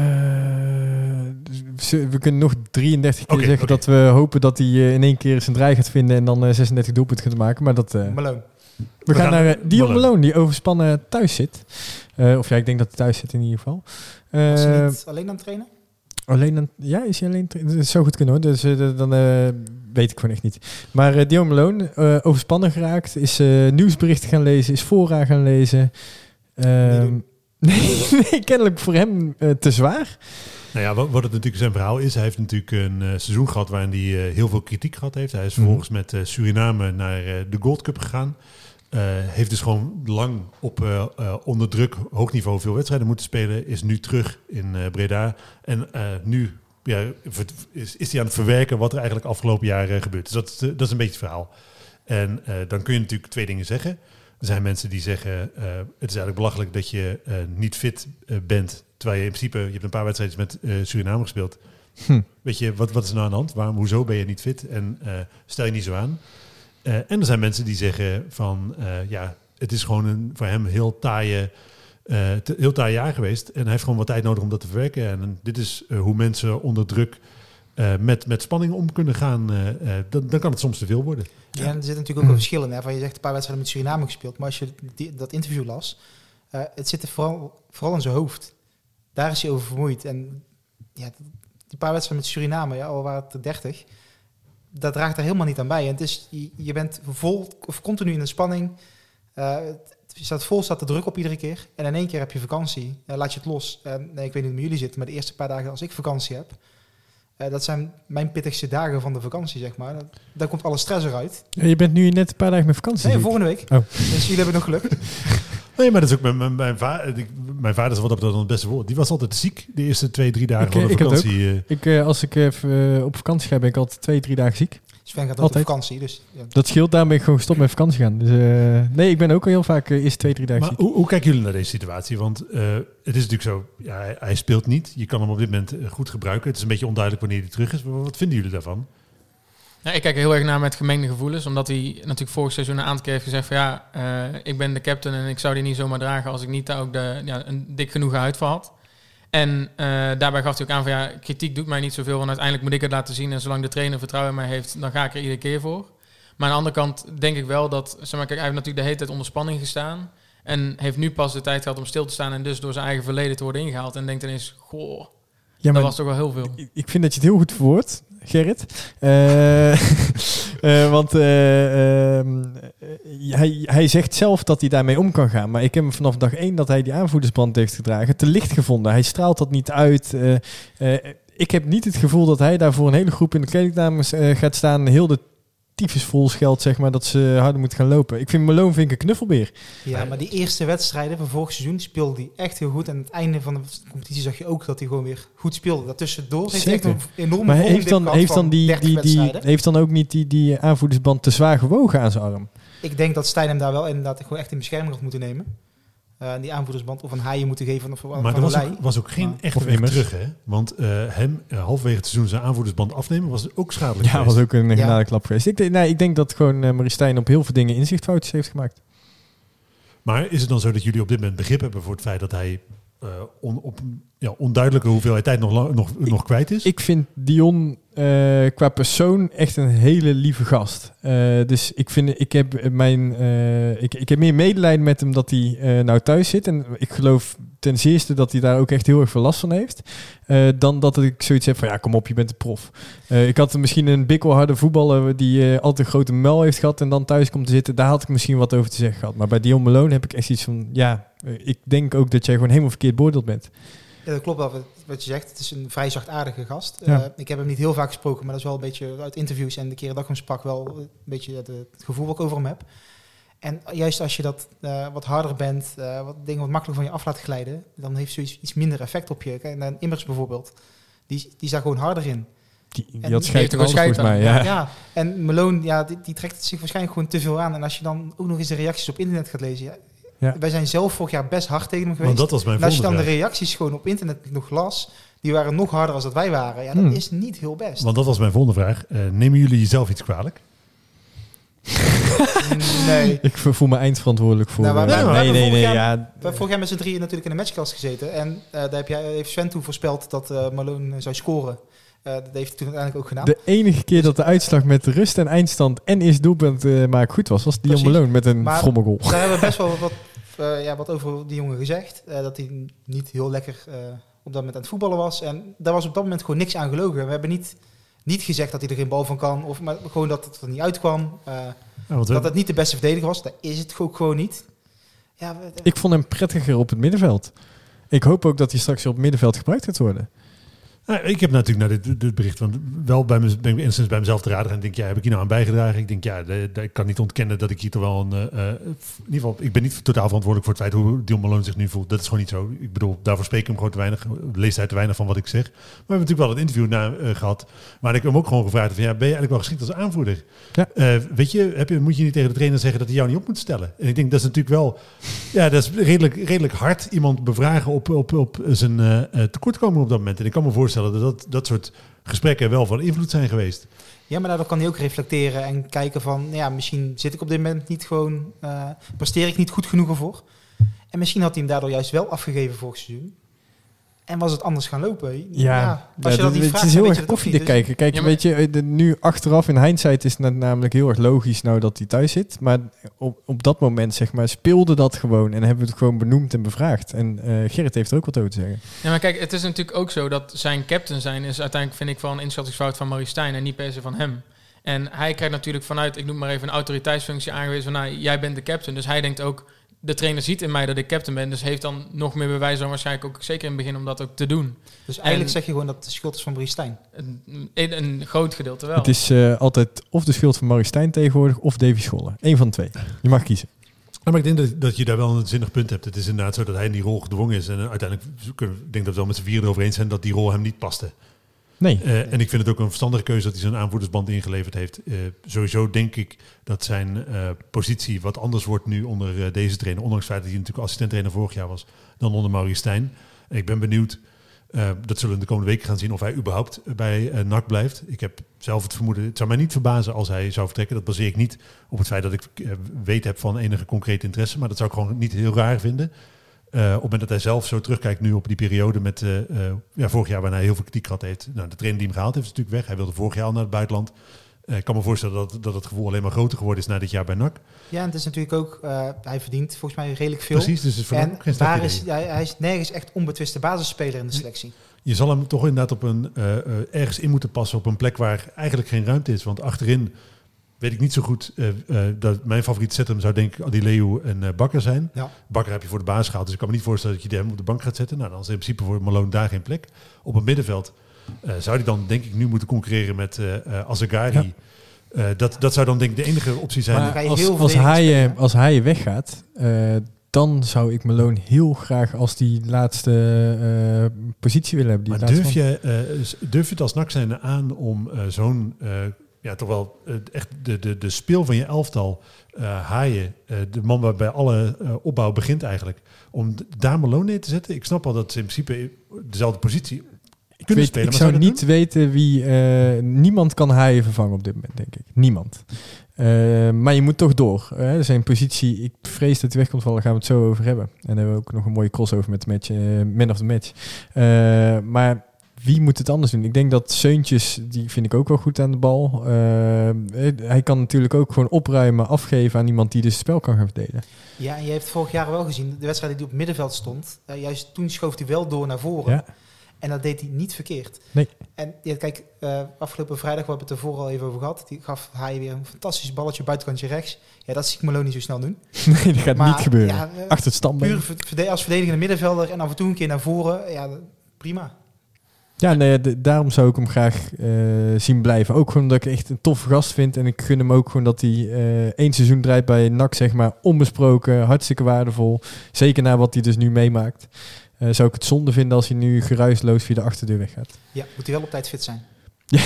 S2: we kunnen nog 33 keer zeggen dat we hopen dat hij eh, in één keer zijn draai gaat vinden en dan eh, 36 doelpunten gaat maken. Maar dat, eh,
S5: Malone.
S2: we, gaan
S3: gaan-
S2: naar eh, Dion
S3: Malone.
S2: Malone, die overspannen thuis zit. Eh, of ja, ik denk dat hij thuis zit in ieder geval.
S5: Was hij
S2: Eh,
S5: niet alleen aan het trainen?
S2: Alleen aan, ja, is hij alleen? Dat zou goed kunnen hoor. Dus eh, dan eh, weet ik gewoon echt niet. Maar eh Dion Malone, eh, overspannen geraakt, is eh, nieuwsberichten gaan lezen, is fora gaan lezen. Ehm, *laughs* nee, nee, kennelijk voor hem eh, te zwaar.
S3: Nou ja, wat, wat het natuurlijk zijn verhaal is, hij heeft natuurlijk een eh, seizoen gehad waarin hij eh, heel veel kritiek gehad heeft. Hij is
S2: Mhm.
S3: vervolgens met eh, Suriname naar eh, de Gold Cup gegaan. Eh, heeft dus gewoon lang op onder druk, hoog niveau veel wedstrijden moeten spelen. Is nu terug in eh, Breda. En eh, nu ja, is, is hij aan het verwerken wat er eigenlijk afgelopen jaren gebeurd is. Dat, is, dat is een beetje het verhaal. En eh, dan kun je natuurlijk twee dingen zeggen. Er zijn mensen die zeggen, eh, het is eigenlijk belachelijk dat je eh, niet fit eh, bent. Terwijl je in principe, je hebt een paar wedstrijden met Suriname gespeeld.
S2: Hm.
S3: Weet je, wat, wat is er nou aan de hand? Waarom, hoezo ben je niet fit? En stel je niet zo aan. En er zijn mensen die zeggen van, ja, het is gewoon een, voor hem heel taaie, te- heel taai jaar geweest. En hij heeft gewoon wat tijd nodig om dat te verwerken. En dit is hoe mensen onder druk met, met spanning om kunnen gaan. dan, dan kan het soms te veel worden.
S5: Ja, en er zit natuurlijk ook een verschil in. Hè, van je zegt een paar wedstrijden met Suriname gespeeld. Maar als je die, dat interview las, eh, het zit er vooral, vooral in zijn hoofd. Daar is hij over vermoeid. En ja, die paar wedstrijden met Suriname, ja, al waren het er 30, dat draagt er helemaal niet aan bij. En het is, je, je bent vol of continu in een spanning. Het- je staat vol, staat de druk op iedere keer. En in één keer heb je vakantie. Laat je het los. En nee, ik weet niet hoe jullie zit, maar de eerste paar dagen als ik vakantie heb, eh, dat zijn mijn pittigste dagen van de vakantie, zeg maar. Dat- Daar komt alle stress eruit.
S2: Ja, je bent nu net een paar dagen met vakantie.
S5: Nee,
S2: ik.
S5: volgende week.
S2: Oh.
S5: Dus jullie hebben nog geluk. *laughs*
S3: Nee, maar dat is ook mijn, mijn, mijn, vader, mijn vader is wat dat betreft dan het beste woord. Die was altijd ziek de eerste twee, drie dagen
S2: Ik,
S3: van
S2: eh,
S3: de
S2: ik heb het
S3: vakantie. eh.
S2: Ik, eh, als ik even eh, op vakantie ga, ben ik altijd twee, drie dagen ziek.
S5: Sven gaat ook op
S2: Altijd.
S5: vakantie. Dus, ja.
S2: Dat scheelt, daarom ben ik gewoon gestopt met vakantie gaan. Dus, eh, nee, ik ben ook al heel vaak eh, eerst twee, drie dagen
S3: Maar hoe, hoe kijken jullie naar deze situatie? Want eh, het is natuurlijk zo, ja, hij, hij speelt niet. Je kan hem op dit moment goed gebruiken. Het is een beetje onduidelijk wanneer hij terug is. Maar wat vinden jullie daarvan?
S4: Ja, ik kijk er heel erg naar met gemengde gevoelens. Omdat hij natuurlijk vorig seizoen een aantal keer heeft gezegd van ja, eh, ik ben de captain en ik zou die niet zomaar dragen als ik niet daar ook de, ja, een dik genoeg huid voor had. En eh, daarbij gaf hij ook aan van ja, kritiek doet mij niet zoveel, want uiteindelijk moet ik het laten zien. En zolang de trainer vertrouwen in mij heeft, dan ga ik er iedere keer voor. Maar aan de andere kant denk ik wel dat, zeg maar, kijk, hij heeft natuurlijk de hele tijd onder spanning gestaan. En heeft nu pas de tijd gehad om stil te staan en dus door zijn eigen verleden te worden ingehaald. En denkt ineens, goh,
S2: Ja,
S4: dat was toch wel heel veel.
S2: ik- ik vind dat je het heel goed verwoordt. Gerrit. Eh, *laughs* eh, want eh, ehm, eh, hij, hij zegt zelf dat hij daarmee om kan gaan. Maar ik heb hem vanaf dag één dat hij die aanvoerdersband heeft gedragen te licht gevonden. Hij straalt dat niet uit. Ik heb niet het gevoel dat hij daar voor een hele groep in de kledingkamers eh, gaat staan. Heel de tyfus vol scheldt, zeg maar, dat ze harder moeten gaan lopen. Ik vind Malone vind ik een knuffelbeer.
S5: Ja, maar die eerste wedstrijden van vorig seizoen speelde hij echt heel goed. En aan het einde van de competitie zag je ook dat hij gewoon weer goed speelde. Daartussendoor heeft hij echt een enorme
S2: Maar heeft dan, heeft
S5: van
S2: dan, die,
S5: 30
S2: die, die, heeft dan ook niet die, die aanvoerdersband te zwaar gewogen aan zijn arm?
S5: Ik denk dat Stijn hem daar wel inderdaad gewoon echt in bescherming had moeten nemen. Eh, die aanvoerdersband of een haaien moeten geven. Of van
S3: Maar er was ook, was ook geen
S5: Maar-
S3: echte weg terug, hè? Want eh, hem uh, halverwege het seizoen zijn aanvoerdersband afnemen was ook schadelijk
S2: Ja,
S3: geweest.
S2: was ook een
S5: Ja.
S2: genade klap geweest. Ik, denk- nee, ik denk dat gewoon uh, Marie Stijn op heel veel dingen inzichtfoutjes heeft gemaakt.
S3: Maar is het dan zo dat jullie op dit moment begrip hebben voor het feit dat hij uh, on, op ja, onduidelijke hoeveelheid tijd nog, nog,
S2: Ik-
S3: nog kwijt is?
S2: Ik vind Dion uh, qua persoon echt een hele lieve gast. Uh, dus ik, vind, ik, heb mijn, uh, ik, ik heb meer medelijden met hem dat hij nou thuis zit. En ik geloof ten zeerste dat hij daar ook echt heel erg veel last van heeft. Dan dat ik zoiets heb van ja, kom op, je bent een prof. Ik had misschien een bikkelharde voetballer die altijd een grote mel heeft gehad en dan thuis komt te zitten. Daar had ik misschien wat over te zeggen gehad. Maar bij Dion Malone heb ik echt iets van ja, ik denk ook dat jij gewoon helemaal verkeerd beoordeeld bent.
S5: Ja, dat klopt wel wat je zegt. Het is een vrij zachtaardige gast.
S2: Ja.
S5: Uh, ik heb hem niet heel vaak gesproken, maar dat is wel een beetje uit interviews en de keren dat ik hem sprak wel een beetje het, het gevoel wat ik over hem heb. En juist als je dat uh, wat harder bent, uh, wat dingen wat makkelijker van je af laat glijden, dan heeft zoiets iets minder effect op je. Kijk, en Immers bijvoorbeeld, die, die is daar gewoon harder in.
S2: Die, die had schijt
S4: heeft
S2: volgens mij. Ja.
S5: Ja. ja, en Malone, ja, die, die, trekt het zich waarschijnlijk gewoon te veel aan. En als je dan ook nog eens de reacties op internet gaat lezen, ja,
S2: Ja.
S5: wij zijn zelf vorig jaar best hard tegen hem geweest.
S3: Want dat was mijn
S5: en als je dan de reacties gewoon op internet nog las, die waren nog harder als dat wij waren. Ja, dat
S2: Hmm.
S5: is niet heel best.
S3: Want dat was mijn volgende vraag. Uh, nemen jullie jezelf iets kwalijk? *laughs*
S5: nee.
S2: Ik voel me eindverantwoordelijk voor.
S5: Nou, we
S2: nee, nee, nee.
S5: vorig
S2: Ja,
S5: We hebben vorig jaar met z'n drieën natuurlijk in de matchkast gezeten. En uh, daar heb jij, heeft Sven toen voorspeld dat uh, Malone zou scoren. Uh, dat heeft hij toen uiteindelijk ook gedaan.
S2: de enige keer dat de uitslag met rust en eindstand en is doelpunt uh, maar goed was, was Dion. Malone met een
S5: Maar-
S2: frommelgoal.
S5: Daar hebben we best wel wat, uh, ja, wat over die jongen gezegd. Uh, dat hij niet heel lekker uh, op dat moment aan het voetballen was. En daar was op dat moment gewoon niks aan gelogen. We hebben niet, niet gezegd dat hij er geen bal van kan. Of maar gewoon dat het er niet uitkwam.
S3: Ja,
S5: dat het niet de beste verdediger was. Dat is het ook gewoon niet. Ja, we-
S2: Ik vond hem prettiger op het middenveld. Ik hoop ook dat hij straks op het middenveld gebruikt gaat worden.
S3: Nou, ik heb natuurlijk naar dit, dit bericht van wel bij me, ben ik bij mezelf te raden en denk ja heb ik hier nou aan bijgedragen? Ik denk ja, de, de, ik kan niet ontkennen dat ik hier toch wel een, uh, in ieder geval, ik ben niet totaal verantwoordelijk voor het feit hoe Dion Malone zich nu voelt. Dat is gewoon niet zo. Ik bedoel, daarvoor spreek ik hem gewoon te weinig, lees hij te weinig van wat ik zeg. Maar we hebben natuurlijk wel een interview na, uh, gehad, waar ik hem ook gewoon gevraagd heb van ja, ben je eigenlijk wel geschikt als aanvoerder?
S2: Ja.
S3: weet je, heb je, moet je niet tegen de trainer zeggen dat hij jou niet op moet stellen? En ik denk dat is natuurlijk wel, ja, dat is redelijk, redelijk hard iemand bevragen op, op, op zijn tekortkoming op dat moment. En ik kan me voorstellen dat dat, soort gesprekken wel van invloed zijn geweest.
S5: Ja, maar daardoor kan hij ook reflecteren en kijken van, nou ja, misschien zit ik op dit moment niet gewoon, uh, presteer ik niet goed genoeg ervoor. En misschien had hij hem daardoor juist wel afgegeven vorig seizoen. En was het anders gaan lopen.
S2: Ja,
S5: ja als je
S2: ja,
S5: dat niet
S2: het is heel erg koffiedik
S5: niet. Dus-
S2: kijken. Kijk,
S4: Ja, maar-
S2: weet je, eh, de, nu achteraf in hindsight is het namelijk heel erg logisch nou dat hij thuis zit. Maar op, op dat moment, zeg maar, speelde dat gewoon en hebben we het gewoon benoemd en bevraagd. En uh, Gerrit heeft er ook wat over te zeggen.
S4: Ja, maar kijk, het is natuurlijk ook zo dat zijn captain zijn is uiteindelijk, vind ik, wel een inschattingsfout van Marie Stijn en niet per se van hem. En hij krijgt natuurlijk vanuit, ik noem maar even een autoriteitsfunctie aangewezen van, nou, jij bent de captain. Dus hij denkt ook, de trainer ziet in mij dat ik captain ben, dus heeft dan nog meer bewijs dan waarschijnlijk ook zeker in het begin om dat ook te doen.
S5: Dus eigenlijk
S4: En-
S5: zeg je gewoon dat het de schuld is van Brie Stijn.
S4: Een, in een groot gedeelte wel.
S2: Het is uh, altijd of de schuld van Marie Stijn tegenwoordig of Davy Scholler. Eén van de twee. Je mag kiezen.
S3: Ja, maar ik denk dat, dat je daar wel een zinnig punt hebt. Het is inderdaad zo dat hij in die rol gedwongen is. En uh, uiteindelijk ik denk dat we wel met z'n vieren erover eens zijn dat die rol hem niet paste.
S2: Nee.
S3: Uh, en ik vind het ook een verstandige keuze dat hij zijn aanvoerdersband ingeleverd heeft. Uh, sowieso denk ik dat zijn uh, positie wat anders wordt nu onder deze trainer. Ondanks het feit dat hij natuurlijk assistent-trainer vorig jaar was dan onder Maurice Stijn. Ik ben benieuwd, dat zullen we de komende weken gaan zien, of hij überhaupt bij NAC blijft. Ik heb zelf het vermoeden, het zou mij niet verbazen als hij zou vertrekken. Dat baseer ik niet op het feit dat ik weet heb van enige concrete interesse. Maar dat zou ik gewoon niet heel raar vinden. Uh, op het moment dat hij zelf zo terugkijkt nu op die periode met uh, uh, ja, vorig jaar waarin hij heel veel kritiek gehad heeft. Nou, de trainer die hem gehaald heeft is natuurlijk weg. Hij wilde vorig jaar al naar het buitenland. ik kan me voorstellen dat, dat het gevoel alleen maar groter geworden is na dit jaar bij NAC.
S5: Ja, en het is natuurlijk ook, hij verdient volgens mij redelijk veel.
S3: Precies, dus het is voor
S5: en
S3: geen
S5: daar is, hij, hij is nergens echt onbetwiste basisspeler in de selectie.
S3: Je zal hem toch inderdaad op een, eh, eh, ergens in moeten passen op een plek waar eigenlijk geen ruimte is. Want achterin weet ik niet zo goed eh, eh, dat mijn favoriete centrum zou denk ik Adileu en eh, Bakker zijn.
S5: Ja.
S3: Bakker heb je voor de baas gehaald, dus ik kan me niet voorstellen dat je hem op de bank gaat zetten. Nou, dan is in principe voor Malone daar geen plek. Op het middenveld eh, zou hij dan denk ik nu moeten concurreren met eh eh, Azagari.
S2: Ja.
S3: Eh, dat, dat zou dan denk ik de enige optie zijn.
S2: als, als, hij, als hij weggaat, eh, dan zou ik Malone heel graag als die laatste eh, positie willen hebben. Die
S3: Maar durf je, eh, durf je het als NAC zijn aan om eh, zo'n, eh, ja toch wel eh, echt de, de, de speel van je elftal, eh, haaien, eh, de man waarbij alle eh, opbouw begint eigenlijk, om daar Malone neer te zetten? Ik snap al dat ze in principe dezelfde positie
S2: Ik,
S3: kunnen
S2: weet,
S3: spelen.
S2: ik
S3: maar
S2: zou niet weten wie... niemand kan hij vervangen op dit moment, denk ik. Niemand. Maar je moet toch door. Hè? Zijn positie, ik vrees dat hij weg komt vallen, daar gaan we het zo over hebben. En dan hebben we ook nog een mooie crossover met de match, man of the match. Maar wie moet het anders doen? Ik denk dat Seuntjes, die vind ik ook wel goed aan de bal. Eh, hij kan natuurlijk ook gewoon opruimen, afgeven aan iemand die dus het spel kan gaan verdelen.
S5: Ja, en je heeft vorig jaar wel gezien, de wedstrijd die op het middenveld stond, eh, juist toen schoof hij wel door naar voren.
S2: Ja.
S5: En dat deed hij niet verkeerd.
S2: Nee.
S5: En ja, kijk, eh, afgelopen vrijdag, we hebben het er ervoor al even over gehad, die gaf hij weer een fantastisch balletje buitenkantje rechts. Ja, dat zie ik Malone niet zo snel doen. *laughs*
S2: nee, dat gaat
S5: Maar,
S2: niet gebeuren.
S5: ja, eh,
S2: Achter het standbeen.
S5: Puur als verdedigende middenvelder en af en toe een keer naar voren, ja, prima.
S2: Ja, nee, daarom zou ik hem graag eh, zien blijven. Ook gewoon omdat ik echt een toffe gast vind. En ik gun hem ook gewoon dat hij eh één seizoen draait bij NAC, zeg maar, onbesproken. Hartstikke waardevol. Zeker na wat hij dus nu meemaakt. Eh, zou ik het zonde vinden als hij nu geruisloos via de achterdeur weggaat.
S5: Ja, moet hij wel op tijd fit zijn. *laughs*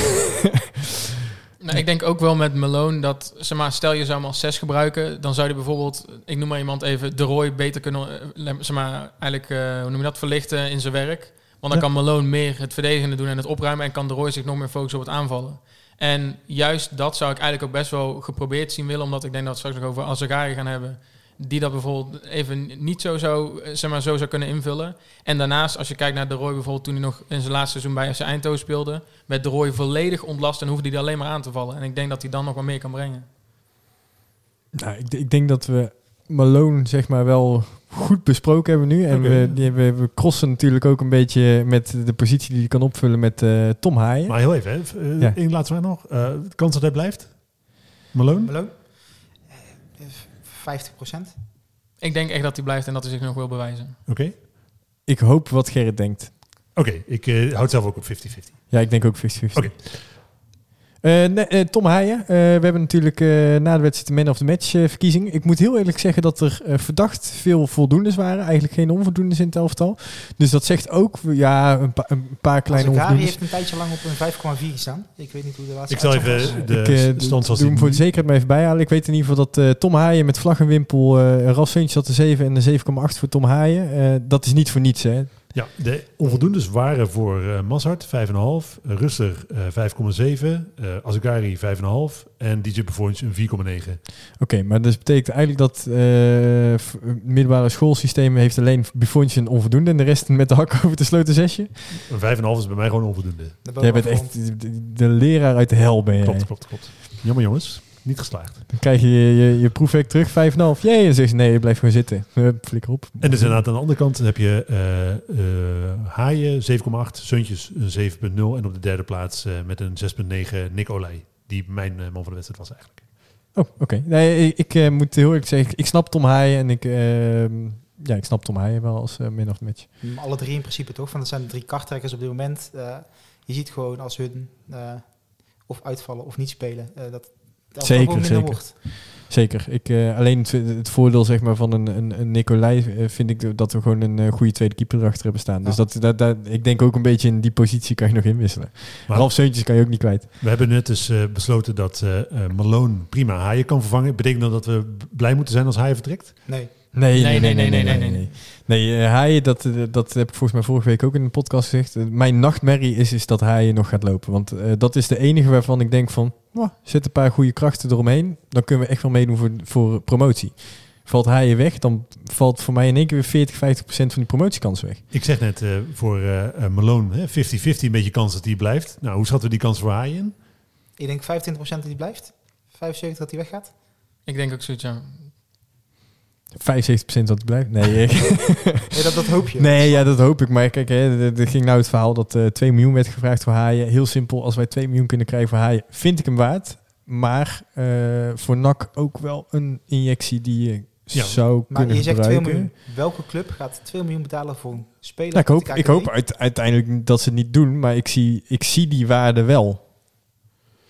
S4: Nou, ik denk ook wel met Malone dat, zeg maar, stel je zou hem als 6 gebruiken, dan zou hij bijvoorbeeld, ik noem maar iemand even, de Roy beter kunnen, zeg maar, eigenlijk, eh, hoe noem je dat, verlichten in zijn werk. Want dan kan Malone meer het verdedigende doen en het opruimen en kan de Roy zich nog meer focussen op het aanvallen. En juist dat zou ik eigenlijk ook best wel geprobeerd zien willen, omdat ik denk dat we straks nog over Azagari gaan hebben, die dat bijvoorbeeld even niet zo zou, zeg maar, zo zou kunnen invullen. En daarnaast, als je kijkt naar de Roy bijvoorbeeld toen hij nog in zijn laatste seizoen bij FC Eindhoven speelde, werd de Roy volledig ontlast en hoefde hij er alleen maar aan te vallen. En ik denk dat hij dan nog wat meer kan brengen.
S2: Nou, ik, ik denk dat we Malone zeg maar wel goed besproken hebben nu. En we, die, we, we crossen natuurlijk ook een beetje met de positie die hij kan opvullen met eh, Tom Haaien.
S3: Maar heel even, hè. Eh,
S2: Ja.
S3: één laatste vraag nog. Eh, de kans dat hij blijft? Malone?
S5: Malone? Eh, 50 procent.
S4: Ik denk echt dat hij blijft en dat hij zich nog wil bewijzen.
S3: Oké.
S2: Ik hoop wat Gerrit denkt.
S3: Oké, ik eh, houd zelf ook op 50-50.
S2: Ja, ik denk ook 50-50.
S3: Oké.
S2: Nee, eh, Tom Haaien. Eh, we hebben natuurlijk eh, na de wedstrijd de man of the match eh, verkiezing. Ik moet heel eerlijk zeggen dat er eh, verdacht veel voldoendes waren. Eigenlijk geen onvoldoendes in het elftal. Dus dat zegt ook ja, een, pa- een paar kleine
S5: Azagari
S2: onvoldoendes.
S5: heeft een tijdje lang op een 5,4 gestaan. Ik weet niet hoe de laatste
S3: Ik zal even
S5: was.
S3: de
S2: ik eh,
S3: stand zoals
S2: doe hem voor de zekerheid maar even bijhalen. Ik weet in ieder geval dat eh, Tom Haaien met vlag en wimpel... eh Ralf Seuntjes had de 7 en de 7,8 voor Tom Haaien. Eh, dat is niet voor niets, hè.
S3: Ja, de onvoldoendes waren voor eh Mazart 5,5, uh, Russer eh 5,7, eh Azagari 5,5 en DJ Performance een 4,9.
S2: Oké, maar dat betekent eigenlijk dat eh f- middelbare schoolsysteem heeft alleen Buffoontje een onvoldoende en de rest met de hak *laughs* over het sloten zesje.
S3: Een 5,5 is bij mij gewoon onvoldoende.
S5: De
S2: Jij bent echt de, de leraar uit de hel ben jij.
S3: Klopt, klopt, klopt. Jammer jongens, niet geslaagd.
S2: Dan krijg je je, je, je proefwerk terug, 5,5. Jee, en dan zeg je nee, je blijft gewoon zitten. Hup, flikker op.
S3: En dus inderdaad aan de andere kant heb je eh eh Haaien 7,8, Suntjes een 7,0 en op de derde plaats eh, met een 6,9 Nick Olij. Die mijn man van de wedstrijd was eigenlijk.
S2: Oh, oké. Nee, ik, ik eh, moet heel eerlijk zeggen, ik snap Tom Haaien en ik, ehm, ja, ik snap Tom Haaien wel als uh, min of match.
S5: Mm, Alle drie in principe toch? Want het zijn de drie karttrekkers op dit moment. Eh, je ziet gewoon als hun eh, of uitvallen of niet spelen, eh, dat
S2: Zeker, zeker.
S5: wordt.
S2: Zeker. Ik, eh, alleen het, het voordeel zeg maar, van een, een, een Nicolai eh, vind ik dat we gewoon een eh, goede tweede keeper erachter hebben staan. Dus dat, dat, dat, ik denk ook een beetje in die positie kan je nog inwisselen.
S3: Maar-
S2: Ralf Seuntjes kan je ook niet kwijt.
S3: We hebben net dus eh, besloten dat Malone prima Haaien kan vervangen. Betekent dat dat we blij moeten zijn als Haaien vertrekt?
S5: Nee.
S2: Nee,
S4: Nee, nee, nee, nee, nee, nee.
S2: Nee, eh, hij, dat, eh, dat heb ik volgens mij vorige week ook in de podcast gezegd. Eh, mijn nachtmerrie is, is dat hij nog gaat lopen. Want eh, dat is de enige waarvan ik denk van... "Mwah, zet een paar goede krachten eromheen. Dan kunnen we echt wel meedoen voor, voor promotie. Valt hij weg, dan valt voor mij in één keer weer 40, 50 procent van die promotiekans weg.
S3: Ik zeg net eh, voor eh, eh, Malone hè, 50-50 een beetje kans dat hij blijft. Nou, hoe schatten we die kans voor Haaien in?
S5: Ik denk 25% dat hij blijft. 75% dat hij weggaat.
S4: Ik denk ook zoiets, ja.
S2: 75% dat het blijft. Nee, ik- *laughs*
S5: Nee, dat, dat hoop je.
S2: nee ja, dat hoop ik. Maar kijk, hè, er- ging nou het verhaal dat eh 2 miljoen werd gevraagd voor Haaien. Heel simpel, als wij 2 miljoen kunnen krijgen voor Haaien, vind ik hem waard. Maar eh, voor NAC ook wel een injectie die je
S3: Ja,
S2: zou
S5: Maar
S2: kunnen
S5: je zegt 2
S2: gebruiken.
S5: miljoen. Welke club gaat 2 miljoen betalen voor een speler?
S2: Nou, ik hoop, ik hoop uiteindelijk dat ze het niet doen, maar ik zie, ik zie die waarde wel.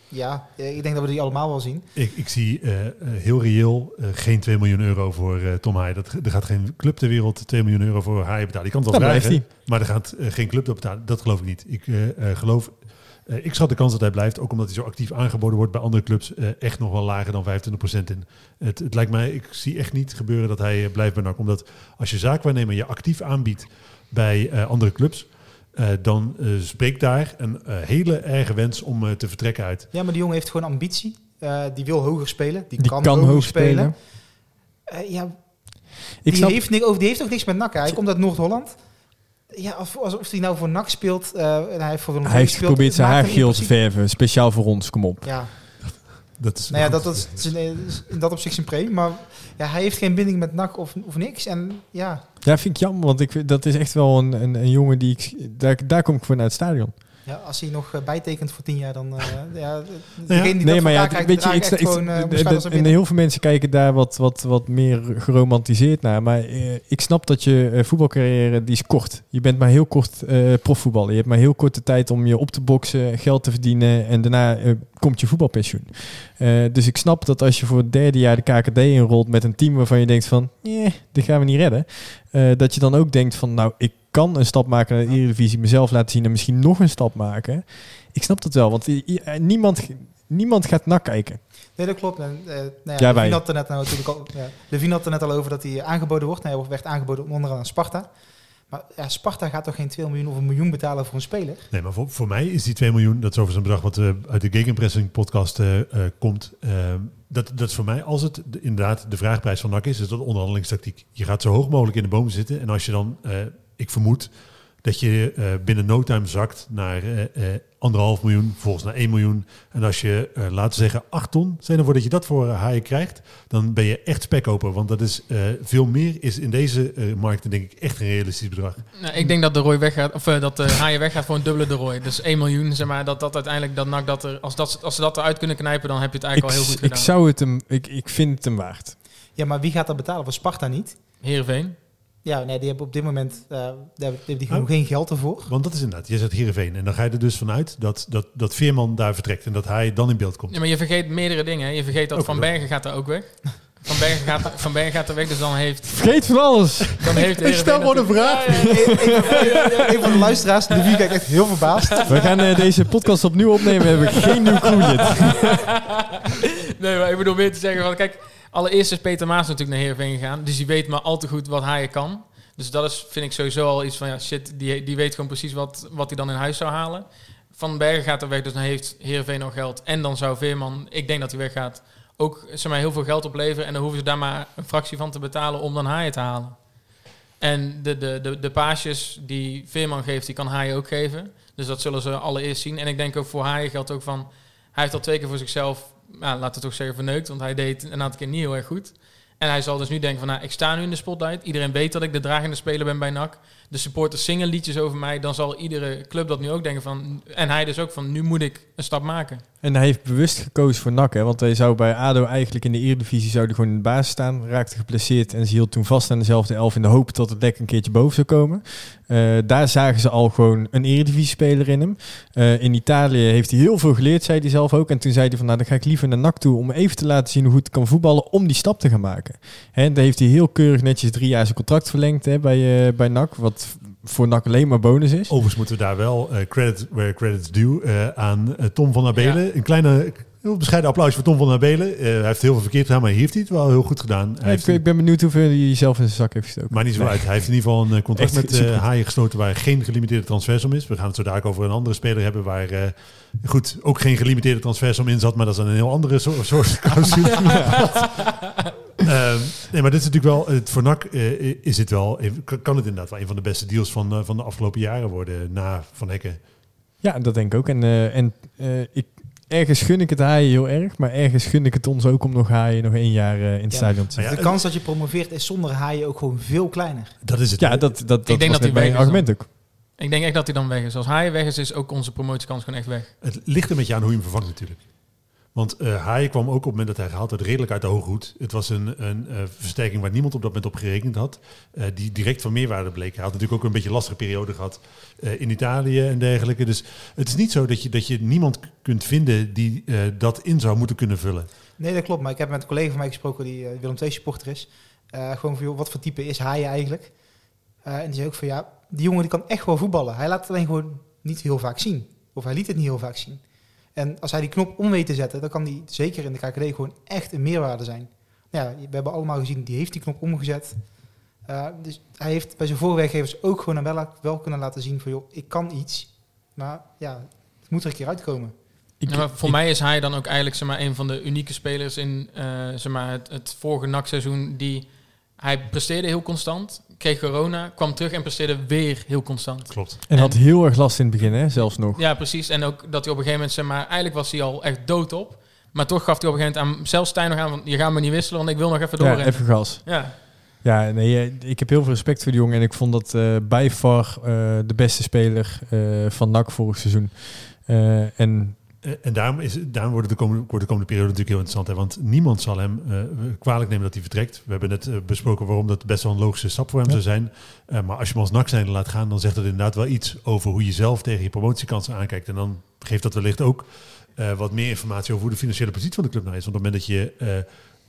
S5: Ja, eh, ik denk dat we die allemaal wel zien.
S3: Ik, ik zie eh, eh, heel reëel eh, geen 2 miljoen euro voor eh, Tom Haaien. Dat, er gaat geen club ter wereld 2 miljoen euro voor Haaien betalen. Je kan het wel vragen,
S2: hij.
S3: maar er gaat geen club dat betalen. Dat geloof ik niet. Ik geloof... ik schat de kans dat hij blijft, ook omdat hij zo actief aangeboden wordt bij andere clubs, eh, echt nog wel lager dan 25% in. Het, het lijkt mij, ik zie echt niet gebeuren dat hij blijft bij NAC. Omdat als je zaakwaarnemer je actief aanbiedt bij eh, andere clubs, eh, dan eh, spreekt daar een eh, hele erge wens om eh, te vertrekken uit.
S5: Ja, maar die jongen heeft gewoon ambitie. Eh, die wil hoger spelen. Die,
S2: Die
S5: kan,
S2: kan,
S5: hoger,
S2: hoog
S5: spelen.
S2: spelen.
S5: Eh, ja,
S2: Ik
S5: die,
S2: snap,
S5: heeft, ni- oh, die heeft ook niks met NAC. hè. Hij komt uit Noord-Holland. Ja, of, alsof hij nou voor NAC speelt. eh, en hij heeft voor
S2: hij heeft geprobeerd zijn haar geel te verven, speciaal voor ons, kom op.
S5: Ja,
S3: Dat is
S5: nou ja, dat, dat is, in, dat opzicht zijn pre. Maar ja, hij heeft geen binding met NAC of, of niks. En ja,
S2: Ja, vind ik jammer, want ik, dat is echt wel een, een, een jongen die ik... Daar, daar kom ik voor naar het stadion.
S5: Ja, als hij nog eh, bijtekent voor tien jaar, dan... eh *laughs* ja, die
S2: nee,
S5: dat
S2: maar ja,
S5: krijgt,
S2: weet je, ik, ik,
S5: gewoon, eh,
S2: en heel veel mensen kijken daar wat, wat, wat meer geromantiseerd naar. Maar ik snap dat je voetbalcarrière, die is kort. Je bent maar heel kort profvoetballer. Je hebt maar heel korte tijd om je op te boksen, geld te verdienen. En daarna komt je voetbalpensioen. Dus ik snap dat als je voor het derde jaar de KKD inrolt met een team waarvan je denkt van, nee, dit gaan we niet redden. dat je dan ook denkt van, nou, ik kan een stap maken naar de Eredivisie, mezelf laten zien en misschien nog een stap maken. Ik snap dat wel, want eh, niemand, niemand gaat nak kijken.
S5: Nee, dat klopt. En, eh nou ja,
S2: Ja,
S5: Levine
S2: wij.
S5: had er net nou natuurlijk al. Ja, Levine had er net al over dat hij aangeboden wordt. Hij werd aangeboden onderaan aan Sparta. Maar ja, Sparta gaat toch geen 2 miljoen of een miljoen betalen voor een speler?
S3: Nee, maar voor, voor mij is die 2 miljoen, dat is overigens een bedrag wat eh, uit de Gegenpressing podcast eh, eh, komt. dat, dat is voor mij, als het de- inderdaad de vraagprijs van NAC is, is dat onderhandelingstactiek. Je gaat zo hoog mogelijk in de boom zitten. En als je dan, eh, ik vermoed, dat je eh, binnen no time zakt naar eh, eh, anderhalf miljoen, volgens naar 1 miljoen. En als je, eh, laten we zeggen, 8 ton, zijn ervoor dat je dat voor haaien krijgt, dan ben je echt spekkoper. Want dat is eh, veel meer, is in deze eh, markten denk ik echt een realistisch bedrag.
S4: Nou, ik denk dat de Roy weggaat, of dat de Haaien weggaat voor een dubbele de Roy. Dus 1 miljoen, zeg maar, dat dat uiteindelijk, dat NAC dat er, als, dat, als ze dat eruit kunnen knijpen, dan heb je het
S2: Ik,
S4: eigenlijk al heel goed
S2: ik
S4: gedaan.
S2: zou het hem, ik, ik vind het hem waard.
S5: Ja, maar wie gaat dat betalen? Voor Sparta niet?
S4: Heerenveen.
S5: Ja, nee, die hebben op dit moment uh, daar hebben die
S3: Oh.
S5: gewoon geen geld ervoor.
S3: Want dat is inderdaad, je zegt Heerenveen. En dan ga je er dus vanuit dat, dat, dat Veerman daar vertrekt en dat hij dan in beeld komt.
S4: Ja, maar je vergeet meerdere dingen. Je vergeet dat
S3: Ook
S4: Van. Bergen gaat er ook weg. Van Bergen gaat, van Bergen gaat er weg, dus dan heeft...
S2: Vergeet van alles.
S4: Dan heeft
S2: Ik stel gewoon een vraag.
S5: Een van de luisteraars, de wie kijkt echt heel verbaasd.
S2: We gaan eh, deze podcast opnieuw opnemen. We hebben geen nieuw crewlid.
S4: Nee, maar ik bedoel meer te zeggen van, kijk, allereerst is Peter Maas natuurlijk naar Heerenveen gegaan. Dus die weet maar al te goed wat hij kan. Dus dat is, vind ik sowieso al iets van, ja, shit, die, die weet gewoon precies wat, wat hij dan in huis zou halen. Van Bergen gaat er weg, dus dan heeft Heerenveen nog geld. En dan zou Veerman, ik denk dat hij weggaat, ook zeg maar, heel veel geld opleveren. En dan hoeven ze daar maar een fractie van te betalen om dan Haaien te halen. En de, de, de, de paasjes die Veerman geeft, die kan Haaien ook geven. Dus dat zullen ze allereerst zien. En ik denk ook voor Haaien geldt ook van... Hij heeft al twee keer voor zichzelf, nou, laten we toch zeggen, verneukt. Want hij deed een aantal keer niet heel erg goed. En hij zal dus nu denken van, nou, ik sta nu in de spotlight. Iedereen weet dat ik de dragende speler ben bij NAC. De supporters zingen liedjes over mij. Dan zal iedere club dat nu ook denken van... En hij dus ook van, nu moet ik een stap maken.
S2: En hij heeft bewust gekozen voor NAC. Want hij zou bij ADO eigenlijk in de Eredivisie zou hij gewoon in de basis staan. Raakte geblesseerd en ze hield toen vast aan dezelfde elf... in de hoop dat het lek een keertje boven zou komen. Uh, daar zagen ze al gewoon een Eredivisie-speler in hem. Uh, in Italië heeft hij heel veel geleerd, zei hij zelf ook. En toen zei hij van, nou, dan ga ik liever naar NAC toe... om even te laten zien hoe ik kan voetballen om die stap te gaan maken. Hè, daar heeft hij heel keurig netjes drie jaar zijn contract verlengd hè, bij, uh, bij NAC... wat voor NAC alleen maar bonus is.
S3: Overigens moeten we daar wel uh, credit where credit's due uh, aan uh, Tom van Abelen. Ja. Een kleine, heel bescheiden applaus voor Tom van Abelen. hij heeft heel veel verkeerd gedaan, maar heeft hij het wel heel goed gedaan.
S2: Ik, ik, ben benieuwd hoeveel hij zelf in zijn zak heeft gestoken.
S3: Maar niet zo nee. uit. Hij heeft in ieder geval een contract Echt met uh, Haaien gesloten waar geen gelimiteerde transfersom is. We gaan het zo daar over een andere speler hebben waar uh, goed ook geen gelimiteerde transfersom in zat, maar dat is een heel andere soort, soort *laughs* clausule. *laughs* uh, nee, maar dit is natuurlijk wel, het, voor NAC uh, is het wel, kan het inderdaad wel een van de beste deals van, uh, van de afgelopen jaren worden na Van Hekken.
S2: Ja, dat denk ik ook. En, uh, en uh, ik, ergens gun ik het haaien heel erg. Maar ergens gun ik het ons ook om nog haaien nog één jaar eh, in het
S5: Ja.
S2: stadion te zitten.
S3: ja,
S5: de kans dat je promoveert is zonder haaien ook gewoon veel kleiner.
S3: Dat is het.
S2: Ja, dat, dat, dat
S4: denk
S2: was
S4: dat hij
S2: mijn
S4: weg is
S2: argument ook.
S4: Ik denk echt dat hij dan weg is. Als hij weg is, is ook onze promotiekans gewoon echt weg.
S3: Het ligt er met je aan hoe je hem vervangt natuurlijk. Want eh Haaien kwam ook op het moment dat hij gehaald werd redelijk uit de hoge hoed. Het was een, een eh, versterking waar niemand op dat moment op gerekend had. eh, die direct van meerwaarde bleek. Hij had natuurlijk ook een beetje lastige periode gehad eh, in Italië en dergelijke. Dus het is niet zo dat je, dat je niemand kunt vinden die dat in zou moeten kunnen vullen.
S5: Nee, dat klopt. Maar ik heb met een collega van mij gesproken die Willem II supporter is. Gewoon van, joh, wat voor type is hij eigenlijk? En die zei ook van, ja, die jongen die kan echt wel voetballen. Hij laat het alleen gewoon niet heel vaak zien. Of hij liet het niet heel vaak zien. En als hij die knop om weet te zetten, dan kan die zeker in de KKD gewoon echt een meerwaarde zijn. Nou ja, we hebben allemaal gezien, die heeft die knop omgezet. Eh, dus hij heeft bij zijn vorige werkgevers ook gewoon wel, wel kunnen laten zien van, joh, ik kan iets. Maar ja, het moet er een keer uitkomen.
S2: Ik,
S4: Ja, maar voor
S2: ik-
S4: mij is hij dan ook eigenlijk zeg maar, een van de unieke spelers in eh, zeg maar, het, het vorige NAC-seizoen. Die, hij presteerde heel constant, kreeg corona, kwam terug en presteerde weer heel constant.
S3: Klopt.
S2: En had heel erg last in het begin, hè, zelfs nog.
S4: Ja, precies. En ook dat hij op een gegeven moment, zeg maar, eigenlijk was hij al echt dood op. Maar toch gaf hij op een gegeven moment aan, zelfs Stijn nog aan, van, je gaat me niet wisselen, want ik wil nog even door.
S2: Ja, even gas.
S4: ja.
S2: Ja, nee, eh, ik heb heel veel respect voor die jongen. En ik vond dat eh bij far eh, de beste speler eh, van NAC vorig seizoen. Eh, en
S3: En daarom, is, daarom wordt, de komende, wordt de komende periode natuurlijk heel interessant. Hè? Want niemand zal hem eh, kwalijk nemen dat hij vertrekt. We hebben net eh, besproken waarom dat best wel een logische stap voor hem
S2: Ja.
S3: zou zijn. Eh, maar als je hem als NAC zijn laat gaan, dan zegt dat inderdaad wel iets over hoe je zelf tegen je promotiekansen aankijkt. En dan geeft dat wellicht ook eh, wat meer informatie over hoe de financiële positie van de club nou is. Want op het moment dat je... eh, eh,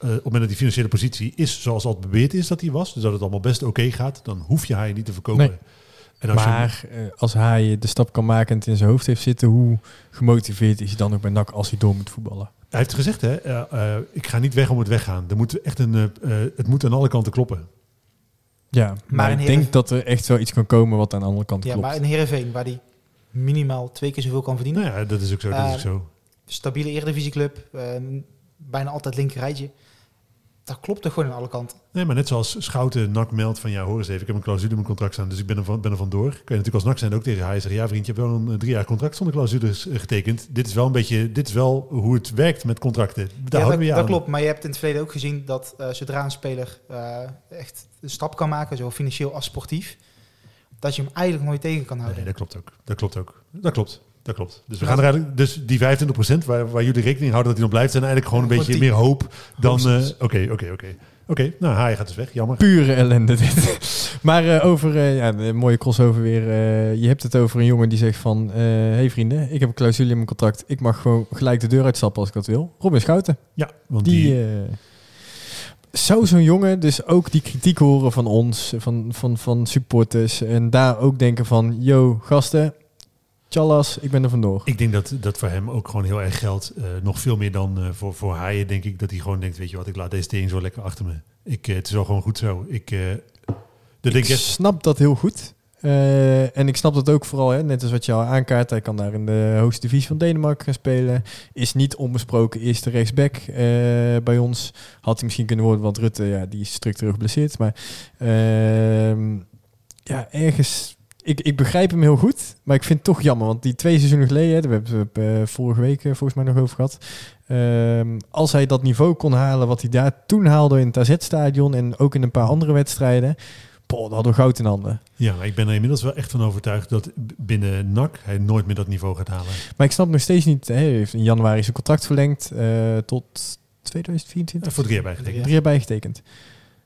S3: op het moment dat die financiële positie is zoals altijd beweerd is dat die was, dus dat het allemaal best oké gaat, dan hoef je haar niet te verkopen.
S2: Nee.
S3: En als
S2: maar eh, als hij de stap kan maken en het in zijn hoofd heeft zitten, hoe gemotiveerd is hij dan ook bij NAC als hij door moet voetballen?
S3: Hij heeft gezegd, hè, eh, eh, ik ga niet weg om het weggaan. Er moet echt een, het moet aan alle kanten kloppen.
S2: Ja, maar, ik
S5: Heerenveen-
S2: denk dat er echt wel iets kan komen wat aan de andere kant
S5: Ja,
S2: klopt.
S5: maar in Heerenveen, waar die minimaal twee keer zoveel kan verdienen.
S3: Nou ja, dat is ook zo. Dat is ook zo.
S5: Stabiele eredivisieclub, eh, bijna altijd linker rijtje. Dat klopt er gewoon aan alle kanten.
S3: Nee, maar net zoals Schouten NAC meldt van ja, hoor eens even, ik heb een clausule in mijn contract staan, dus ik ben er, van, ben er vandoor. Kun je natuurlijk als NAC zijn ook tegen hij zeggen, ja vriend, je hebt wel een drie jaar contract zonder clausules eh, getekend. Dit is wel een beetje, dit is wel hoe het werkt met contracten. Daar
S5: Ja, dat,
S3: we
S5: dat klopt, maar je hebt in het verleden ook gezien dat eh, zodra een speler eh, echt een stap kan maken, zowel financieel als sportief, dat je hem eigenlijk nooit tegen kan houden.
S3: Nee, dat klopt ook. Dat klopt ook. Dat klopt. Dat klopt. Dus we gaan er eigenlijk, dus die 25% waar, waar jullie rekening houden dat hij nog blijft, zijn eigenlijk gewoon een beetje meer hoop dan. eh. Oké, oké, oké. Oké, nou, Haai gaat dus weg. Jammer.
S2: Pure ellende dit. *laughs* maar eh, over, eh, ja, een mooie crossover weer. je hebt het over een jongen die zegt van... hey vrienden, ik heb een clausule in mijn contract. Ik mag gewoon gelijk de deur uitstappen als ik dat wil. Robin Schouten.
S3: Ja, want die,
S2: Die, zou zo'n jongen dus ook die kritiek horen van ons, van, van, van supporters. En daar ook denken van... Yo, gasten, tjallas, ik ben er vandoor.
S3: Ik denk dat dat voor hem ook gewoon heel erg geldt. Eh, nog veel meer dan eh, voor, voor Haaien, denk ik. Dat hij gewoon denkt, weet je wat, ik laat deze tering zo lekker achter me. Ik, eh, het is wel gewoon goed zo. Ik, dat
S2: ik
S3: echt.
S2: snap dat heel goed. En ik snap dat ook vooral, hè, net als wat je al aankaart. Hij kan daar in de hoogste divisie van Denemarken gaan spelen. Is niet onbesproken eerste rechtsback bij ons. Had hij misschien kunnen worden, want Rutte ja, die is structureel geblesseerd. Maar ehm, ja, ergens... Ik, ik begrijp hem heel goed, maar ik vind het toch jammer. Want die twee seizoenen geleden, daar hebben we het eh, vorige week eh, volgens mij nog over gehad. Ehm, als hij dat niveau kon halen wat hij daar toen haalde in het AZ-stadion... en ook in een paar andere wedstrijden... Poh, dan hadden we goud in handen.
S3: Ja, ik ben er inmiddels wel echt van overtuigd dat binnen NAC hij nooit meer dat niveau gaat halen.
S2: Maar ik snap nog steeds niet... Hè, hij heeft in januari zijn contract verlengd eh, tot 2024.
S3: Eh, voor drie jaar bijgetekend.
S2: Drie jaar bijgetekend.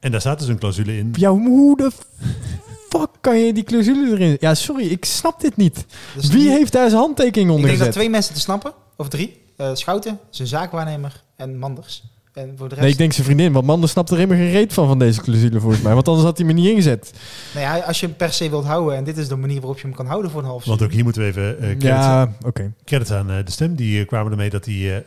S3: En daar staat dus een clausule in.
S2: Ja, hoe de *laughs* fuck kan je die clausule erin... Ja, sorry, ik snap dit niet.
S5: Dus
S2: Wie
S5: die-
S2: heeft daar zijn handtekening
S5: Ik
S2: onder
S5: denk dat twee mensen te snappen, of drie. Eh, Schouten, zijn zaakwaarnemer en Manders. En voor de rest...
S2: Nee, ik denk zijn vriendin, want Mander snapt er helemaal geen reet van van deze clausule volgens mij. Want anders had hij me niet ingezet.
S5: Nou ja, als je hem per se wilt houden, en dit is de manier waarop je hem kan houden voor een half
S3: Want ook hier moeten we even eh credits,
S2: Ja, oké.
S3: credits aan eh, de stem. Die kwamen ermee dat hij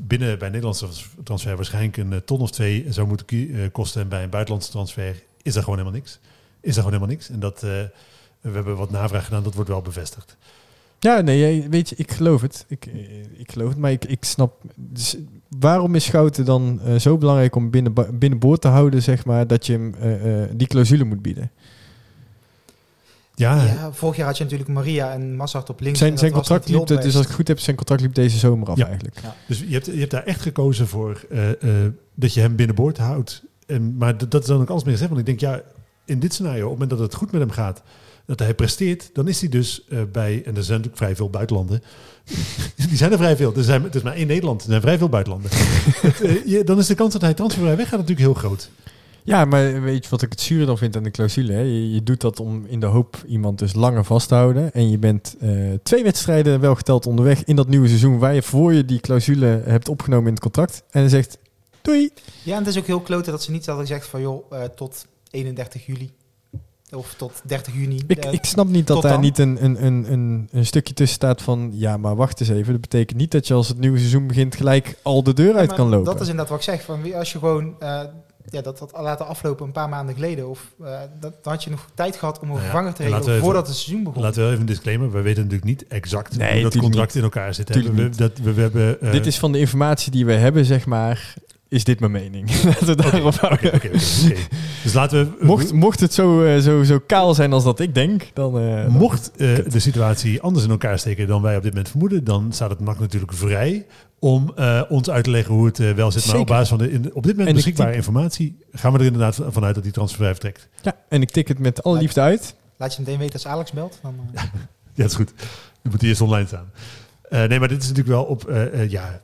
S3: binnen bij Nederlandse transfer waarschijnlijk een ton of twee zou moeten eh, kosten. En bij een buitenlandse transfer is er gewoon helemaal niks. Is er gewoon helemaal niks. En dat, eh, we hebben wat navraag gedaan, dat wordt wel bevestigd.
S2: Ja, nee, weet je, ik geloof het. Ik, eh, ik geloof het, maar ik, ik snap... Dus waarom is Schouten dan eh, zo belangrijk om binnen, binnenboord te houden, zeg maar, dat je hem eh, eh, die clausule moet bieden?
S3: Ja,
S5: Ja, vorig jaar had je natuurlijk Maria en Massart op links.
S2: Zijn, zijn contract liep, dus als ik het goed heb, zijn contract liep deze zomer af
S3: Ja.
S2: eigenlijk.
S3: dus je hebt, je hebt daar echt gekozen voor eh, eh, dat je hem binnenboord houdt. En, maar dat, dat is dan ook alles meer gezegd. Want ik denk, ja, in dit scenario, op het moment dat het goed met hem gaat, dat hij presteert, dan is hij dus eh, bij, en er zijn natuurlijk vrij veel buitenlanden. *laughs* Die zijn er vrij veel. Er zijn, het is maar één Nederland, er zijn vrij veel buitenlanden. *laughs* Het, eh, je- dan is de kans dat hij transfervrij weggaat natuurlijk heel groot.
S2: Ja, maar weet je wat ik het zure dan vind aan de clausule? Hè? Je, je doet dat om in de hoop iemand dus langer vast te houden. En je bent eh, twee wedstrijden wel geteld onderweg in dat nieuwe seizoen... waar je voor je die clausule hebt opgenomen in het contract. En dan zegt, doei.
S5: Ja, en het is ook heel klote dat ze niet hadden gezegd van joh, eh, tot 31 juli. Of tot 30 juni.
S2: Ik,
S5: Eh,
S2: ik snap niet dat daar
S5: dan?
S2: niet een, een, een, een, een stukje tussen staat van... ja, maar wacht eens even. Dat betekent niet dat je als het nieuwe seizoen begint... gelijk al de deur
S5: ja,
S2: uit kan lopen.
S5: Dat is inderdaad wat ik zeg. Van, wie- als je gewoon eh, ja, dat had laten aflopen een paar maanden geleden. Of eh, dat, dan had je nog tijd gehad om een
S3: Nou ja,
S5: vervanger te regelen
S3: even-
S5: voordat het seizoen begon.
S3: Laten we wel even een disclamer. We weten natuurlijk niet exact
S2: Nee,
S3: hoe dat contract
S2: niet.
S3: in elkaar zit. hè. We, dat, we, we hebben,
S2: Dit is van de informatie die we hebben, zeg maar... is dit mijn mening. *laughs* Laten we daarop
S3: Oké,
S2: houden.
S3: Dus laten we...
S2: Mocht, mocht het zo, eh, zo, zo kaal zijn als dat ik denk, dan... eh,
S3: Mocht eh, de situatie anders in elkaar steken dan wij op dit moment vermoeden, dan staat het NAC natuurlijk vrij om eh, ons uit te leggen hoe het wel zit. Maar op basis van de in, op dit moment
S2: En ik
S3: beschikbare informatie gaan we er inderdaad van- vanuit dat die transfervrij vertrekt.
S2: Ja, en ik tik het met alle liefde uit.
S5: Laat je meteen weten als Alex belt. Dan, *laughs*
S3: Ja, dat is goed. Dan moet die eerst online staan. Eh, nee, maar dit is natuurlijk wel op... eh, eh, ja,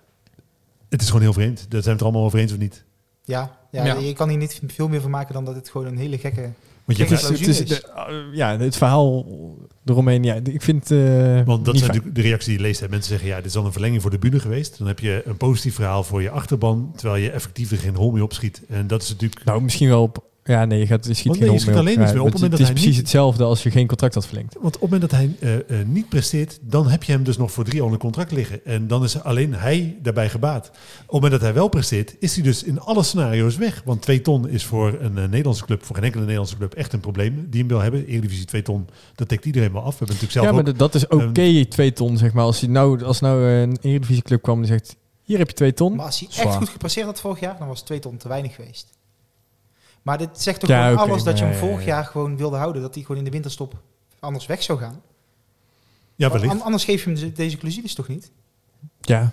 S3: het is gewoon heel vreemd. Daar zijn we het allemaal over eens of niet.
S5: ja, ja,
S4: Ja.
S5: je kan hier niet veel meer van maken dan dat het gewoon een hele gekke...
S3: Want je
S2: Het is, het is,
S5: clausule
S2: de- uh, ja, het verhaal eromheen, ja, ik vind eh
S3: Want dat zijn natuurlijk de reacties die je leest. Hè. Mensen zeggen, ja, dit is dan een verlenging voor de bühne geweest. Dan heb je een positief verhaal voor je achterban, terwijl je effectief er geen hol mee opschiet. En dat is natuurlijk...
S2: Nou, misschien wel op... Ja, nee, je, gaat, je schiet
S3: nee, je schiet alleen meer op
S2: want
S3: op het
S2: Het is
S3: moment dat hij
S2: precies
S3: niet-
S2: hetzelfde als je geen contract had verlengd.
S3: Want op het moment dat hij eh, eh, niet presteert, dan heb je hem dus nog voor drie jaar onder contract liggen. En dan is alleen hij daarbij gebaat. Op het moment dat hij wel presteert, is hij dus in alle scenario's weg. Want twee ton is voor een eh, Nederlandse club, voor geen enkele Nederlandse club, echt een probleem die hem wil hebben. Eredivisie twee ton, dat tikt iedereen wel af. We hebben natuurlijk zelf
S2: Ja, maar
S3: ook-
S2: dat- is oké, twee ton, zeg maar. Als, je nou, als nou een Eredivisieclub kwam en zegt... Hier heb je twee ton.
S5: Maar als hij echt
S2: Zwaar.
S5: goed gepresteerd had vorig jaar, dan was twee ton te weinig geweest. Maar dit zegt toch
S2: Ja,
S5: gewoon alles dat je hem
S2: ja,
S5: vorig
S2: ja.
S5: jaar gewoon wilde houden. Dat hij gewoon in de winterstop anders weg zou gaan.
S3: ja, wellicht.
S5: an- anders geef je hem de- deze clausules toch niet?
S2: Ja.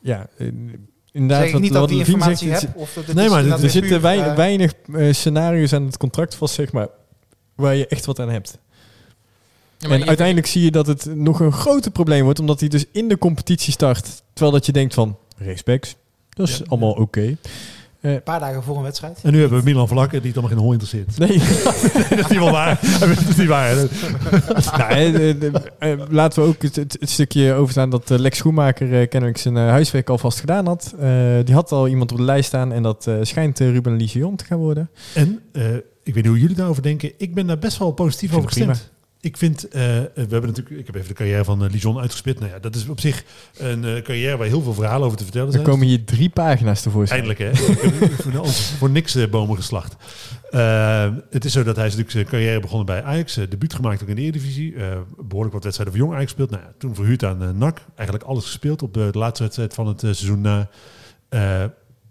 S2: Ja, eh, inderdaad.
S5: zeg ik
S2: wat-
S5: niet dat
S2: wat Levine
S5: informatie
S2: zegt,
S5: heb. Of dat het
S3: Nee,
S5: is
S3: maar
S2: Er zitten
S5: eh,
S2: weinig eh, scenario's aan het contract vast, zeg maar, waar je echt wat aan hebt.
S4: Ja,
S2: en uiteindelijk zie je dat het nog een groter probleem wordt, omdat hij dus in de competitie start, terwijl dat je denkt van, respects, dat is
S3: Ja,
S2: allemaal oké.
S5: Een paar dagen voor een wedstrijd.
S3: En nu hebben we Milan Vlak, die het allemaal geen hol interesseert.
S2: Nee, *laughs*
S3: dat is niet wel waar. *laughs* dat is niet waar.
S2: nou, eh, eh, eh, laten we ook het, het, het stukje overstaan dat eh, Lex Schoenmaker eh, kennelijk zijn eh, huiswerk alvast gedaan had. Eh, die had al iemand op de lijst staan en dat eh, schijnt eh, Ruben Ligion te gaan worden.
S3: En eh, ik weet niet hoe jullie daarover denken. Ik ben daar best wel positief over gestemd. Ik vind, eh, we hebben natuurlijk, ik heb even de carrière van uh, Lijon uitgespit. Nou ja, dat is op zich een eh, carrière waar heel veel verhalen over te vertellen
S2: Er
S3: zijn.
S2: komen hier drie pagina's tevoorschijn.
S3: Eindelijk hè. Ik heb voor, niks eh, bomen geslacht. Eh, het is zo dat hij natuurlijk zijn carrière begonnen bij Ajax. Debuut gemaakt ook in de Eredivisie. Behoorlijk wat wedstrijden voor jong Ajax gespeeld. Nou ja, toen verhuurd aan NAC. Eigenlijk alles gespeeld op de, de laatste wedstrijd van het seizoen na.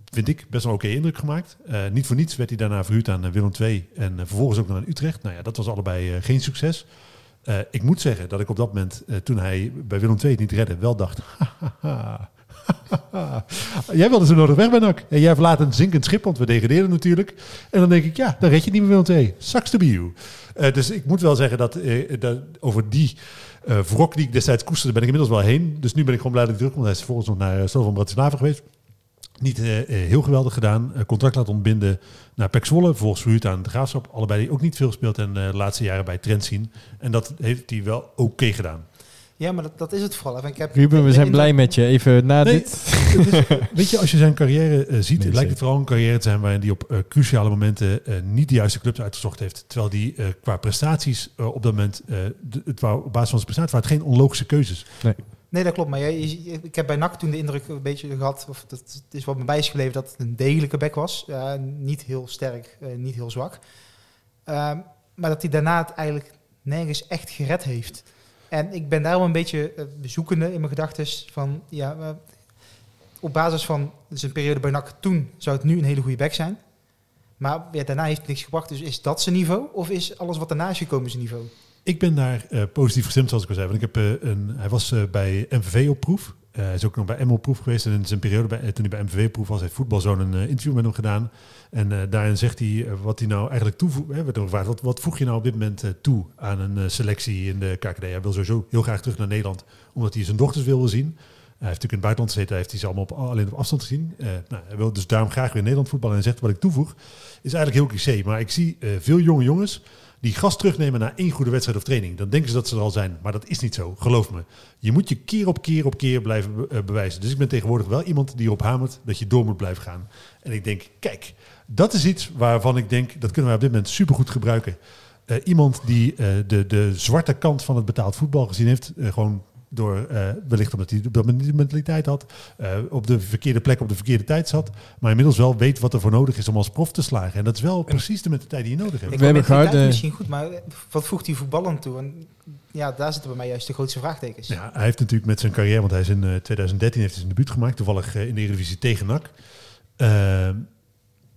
S3: Uh, vind ik best wel oké indruk gemaakt. Uh, niet voor niets werd hij daarna verhuurd aan Willem II en uh, vervolgens ook naar Utrecht. Nou ja, dat was allebei uh, geen succes. Uh, ik moet zeggen dat ik op dat moment, uh, toen hij bij Willem II het niet redde, wel dacht... *laughs* jij wilde zo nodig weg bij NAC. En jij verlaat een zinkend schip, want we degradeerden natuurlijk. En dan denk ik, ja, dan red je niet meer Willem II. Sucks to be you. Uh, dus ik moet wel zeggen dat, uh, dat over die uh, wrok die ik destijds koesterde, ben ik inmiddels wel heen. Dus nu ben ik gewoon blij dat ik terug kom. Hij is vervolgens nog naar Stel van Bratislava geweest. Niet uh, heel geweldig gedaan. Uh, contract laten ontbinden naar Pek Zwolle. Vervolgens verhuurd aan de Graafschap. Allebei die ook niet veel gespeeld. En uh, de laatste jaren bij Trent zien. En dat heeft hij wel oké okay gedaan.
S5: Ja, maar dat, dat is het vooral. Ik heb,
S2: Ruben, we zijn
S5: in-
S2: blij met je. Even na
S3: Nee,
S2: dit.
S3: Dus, *laughs* weet je, als je zijn carrière uh, ziet,
S2: Nee,
S3: lijkt het vooral een carrière te zijn waarin hij op uh, cruciale momenten uh, niet de juiste clubs uitgezocht heeft. Terwijl die uh, qua prestaties uh, op dat moment, uh, de, het wou, op basis van zijn prestaties, waren het geen onlogische keuzes.
S5: Nee, dat klopt. Maar jij, ik heb bij NAC toen de indruk een beetje gehad, of dat is wat me bij is gebleven, dat het een degelijke back was. Niet heel sterk, uh, niet heel zwak. Uh, maar dat hij daarna het eigenlijk nergens echt gered heeft. En ik ben daarom een beetje uh, zoekende in mijn gedachten van, ja, uh, op basis van zijn periode bij NAC toen zou het nu een hele goede back zijn. Maar ja, daarna heeft niks gebracht. Dus is dat zijn niveau? Of is alles wat daarna is gekomen zijn niveau?
S3: Ik ben daar eh, positief gestemd, zoals ik al zei. Want ik heb, eh, een, hij was eh, bij MVV op proef. Hij is ook nog bij Emma op proef geweest. En in zijn periode bij, toen hij bij MVV proef was, heeft voetbalzoon een interview met hem gedaan. En daarin zegt hij wat hij nou eigenlijk toevoegt. Wat, wat voeg je nou op dit moment toe aan een selectie in de KKD? Hij wil sowieso heel graag terug naar Nederland, omdat hij zijn dochters wil zien. Hij heeft natuurlijk in het buitenland gezeten, hij heeft hij ze allemaal op, alleen op afstand gezien. Nou, hij wil dus daarom graag weer in Nederland voetballen. En zegt, wat ik toevoeg, is eigenlijk heel cliché. Maar ik zie veel jonge jongens die gas terugnemen na één goede wedstrijd of training. Dan denken ze dat ze er al zijn, maar dat is niet zo, geloof me. Je moet je keer op keer op keer blijven eh, bewijzen. Dus ik ben tegenwoordig wel iemand die erop hamert dat je door moet blijven gaan. En ik denk, kijk, dat is iets waarvan ik denk, dat kunnen wij op dit moment supergoed gebruiken. Eh, iemand die eh, de, de zwarte kant van het betaald voetbal gezien heeft, gewoon door eh, wellicht omdat hij op dat moment niet de mentaliteit had, eh, op de verkeerde plek op de verkeerde tijd zat, maar inmiddels wel weet wat er voor nodig is om als prof te slagen. En dat is wel precies de mentaliteit die je nodig hebt.
S5: Ik
S2: We hebben gehouden-
S5: misschien goed, maar wat voegt hij voetballen toe? En ja, daar zitten bij mij juist de grootste vraagtekens.
S3: Ja, hij heeft natuurlijk met zijn carrière, want hij is in eh, 2013 heeft hij zijn debuut gemaakt, toevallig eh, in de Eredivisie tegen NAC.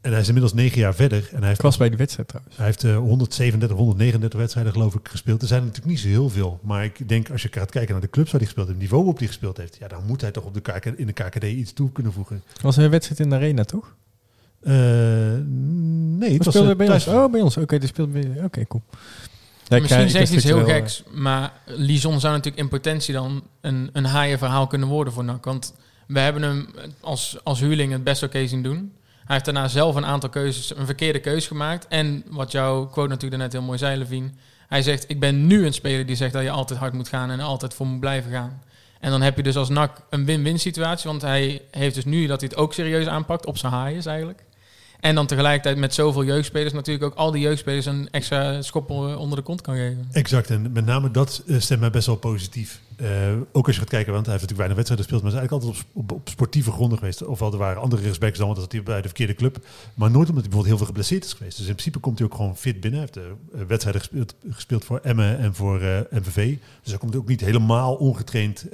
S3: En hij is inmiddels negen jaar verder. En hij heeft,
S2: Ik was bij die wedstrijd trouwens.
S3: hij heeft eh, 137, 139 wedstrijden geloof ik gespeeld. Er zijn er natuurlijk niet zo heel veel. Maar ik denk als je gaat kijken naar de clubs waar hij gespeeld heeft, het niveau op die gespeeld heeft, ja, dan moet hij toch op de KK, in de KKD iets toe kunnen voegen.
S2: Was een wedstrijd in de arena, toch?
S3: Eh, nee, het was
S2: speelde
S3: eh,
S2: bij ons? Oh, bij ons. Oké, die speelt bij... Oké, cool. Ja,
S4: Misschien zegt iets heel geks, maar Lison zou natuurlijk in potentie dan een, een haaien verhaal kunnen worden voor NAC. Want we hebben hem als, als huurling het best oké zien doen. Hij heeft daarna zelf een aantal keuzes, een verkeerde keuze gemaakt. En wat jouw quote natuurlijk net heel mooi zei, Levine. Hij zegt, ik ben nu een speler die zegt dat je altijd hard moet gaan en altijd voor moet blijven gaan. En dan heb je dus als NAC een win-win situatie. Want hij heeft dus nu dat hij het ook serieus aanpakt, op zijn haaien eigenlijk. En dan tegelijkertijd met zoveel jeugdspelers natuurlijk ook al die jeugdspelers een extra schop eh, onder de kont kan geven.
S3: Exact, en met name dat eh, stemt mij best wel positief. Eh, ook als je gaat kijken, want hij heeft natuurlijk weinig wedstrijden gespeeld, maar is eigenlijk altijd op, op, sportieve gronden geweest. Ofwel, er waren andere rechtsbacks dan, dat hij bij de verkeerde club. Maar nooit omdat hij bijvoorbeeld heel veel geblesseerd is geweest. Dus in principe komt hij ook gewoon fit binnen. Hij heeft eh, wedstrijden gespeeld, gespeeld voor Emmen en voor eh, MVV. Dus hij komt ook niet helemaal ongetraind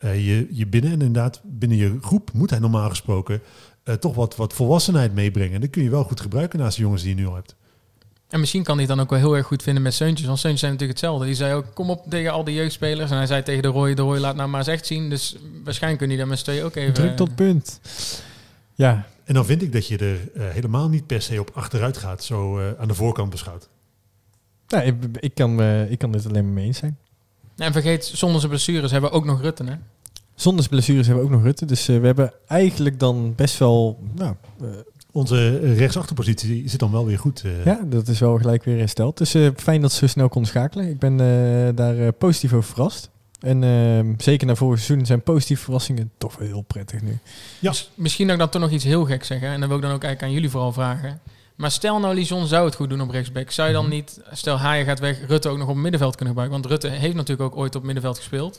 S3: je, je binnen. En inderdaad, binnen je groep moet hij normaal gesproken eh, toch wat, wat volwassenheid meebrengen. En dat kun je wel goed gebruiken naast de jongens die je nu al hebt.
S4: En misschien kan hij het dan ook wel heel erg goed vinden met Seuntjes. Want Seuntjes zijn natuurlijk hetzelfde. Die zei ook, kom op tegen al die jeugdspelers. En hij zei tegen de Roy, de Roy laat nou maar eens echt zien. Dus waarschijnlijk kun je daar met z'n tweeën ook even...
S2: Druk tot punt. Ja,
S3: En dan vind ik dat je er eh, helemaal niet per se op achteruit gaat, zo eh, aan de voorkant beschouwd.
S2: nou, ik, ik, kan, eh, ik kan dit alleen maar mee eens zijn.
S4: En vergeet, zonder zijn blessures hebben we ook nog Rutten, hè?
S2: Zonder blessures hebben we ook nog Rutte. Dus eh, we hebben eigenlijk dan best wel... Nou, eh,
S3: Onze rechtsachterpositie zit dan wel weer goed. eh.
S2: ja, dat is wel gelijk weer hersteld. Dus eh, fijn dat ze zo snel konden schakelen. Ik ben eh, daar positief over verrast. En eh, zeker na vorig seizoen zijn positieve verrassingen toch wel heel prettig nu.
S3: Ja.
S4: Dus misschien dat ik dan toch nog iets heel geks zeggen. En dan wil ik dan ook eigenlijk aan jullie vooral vragen. Maar stel nou, Lison zou het goed doen op rechtsback. Zou je dan
S3: Mhm.
S4: niet, stel Haaien gaat weg, Rutte ook nog op het middenveld kunnen gebruiken? Want Rutte heeft natuurlijk ook ooit op middenveld gespeeld.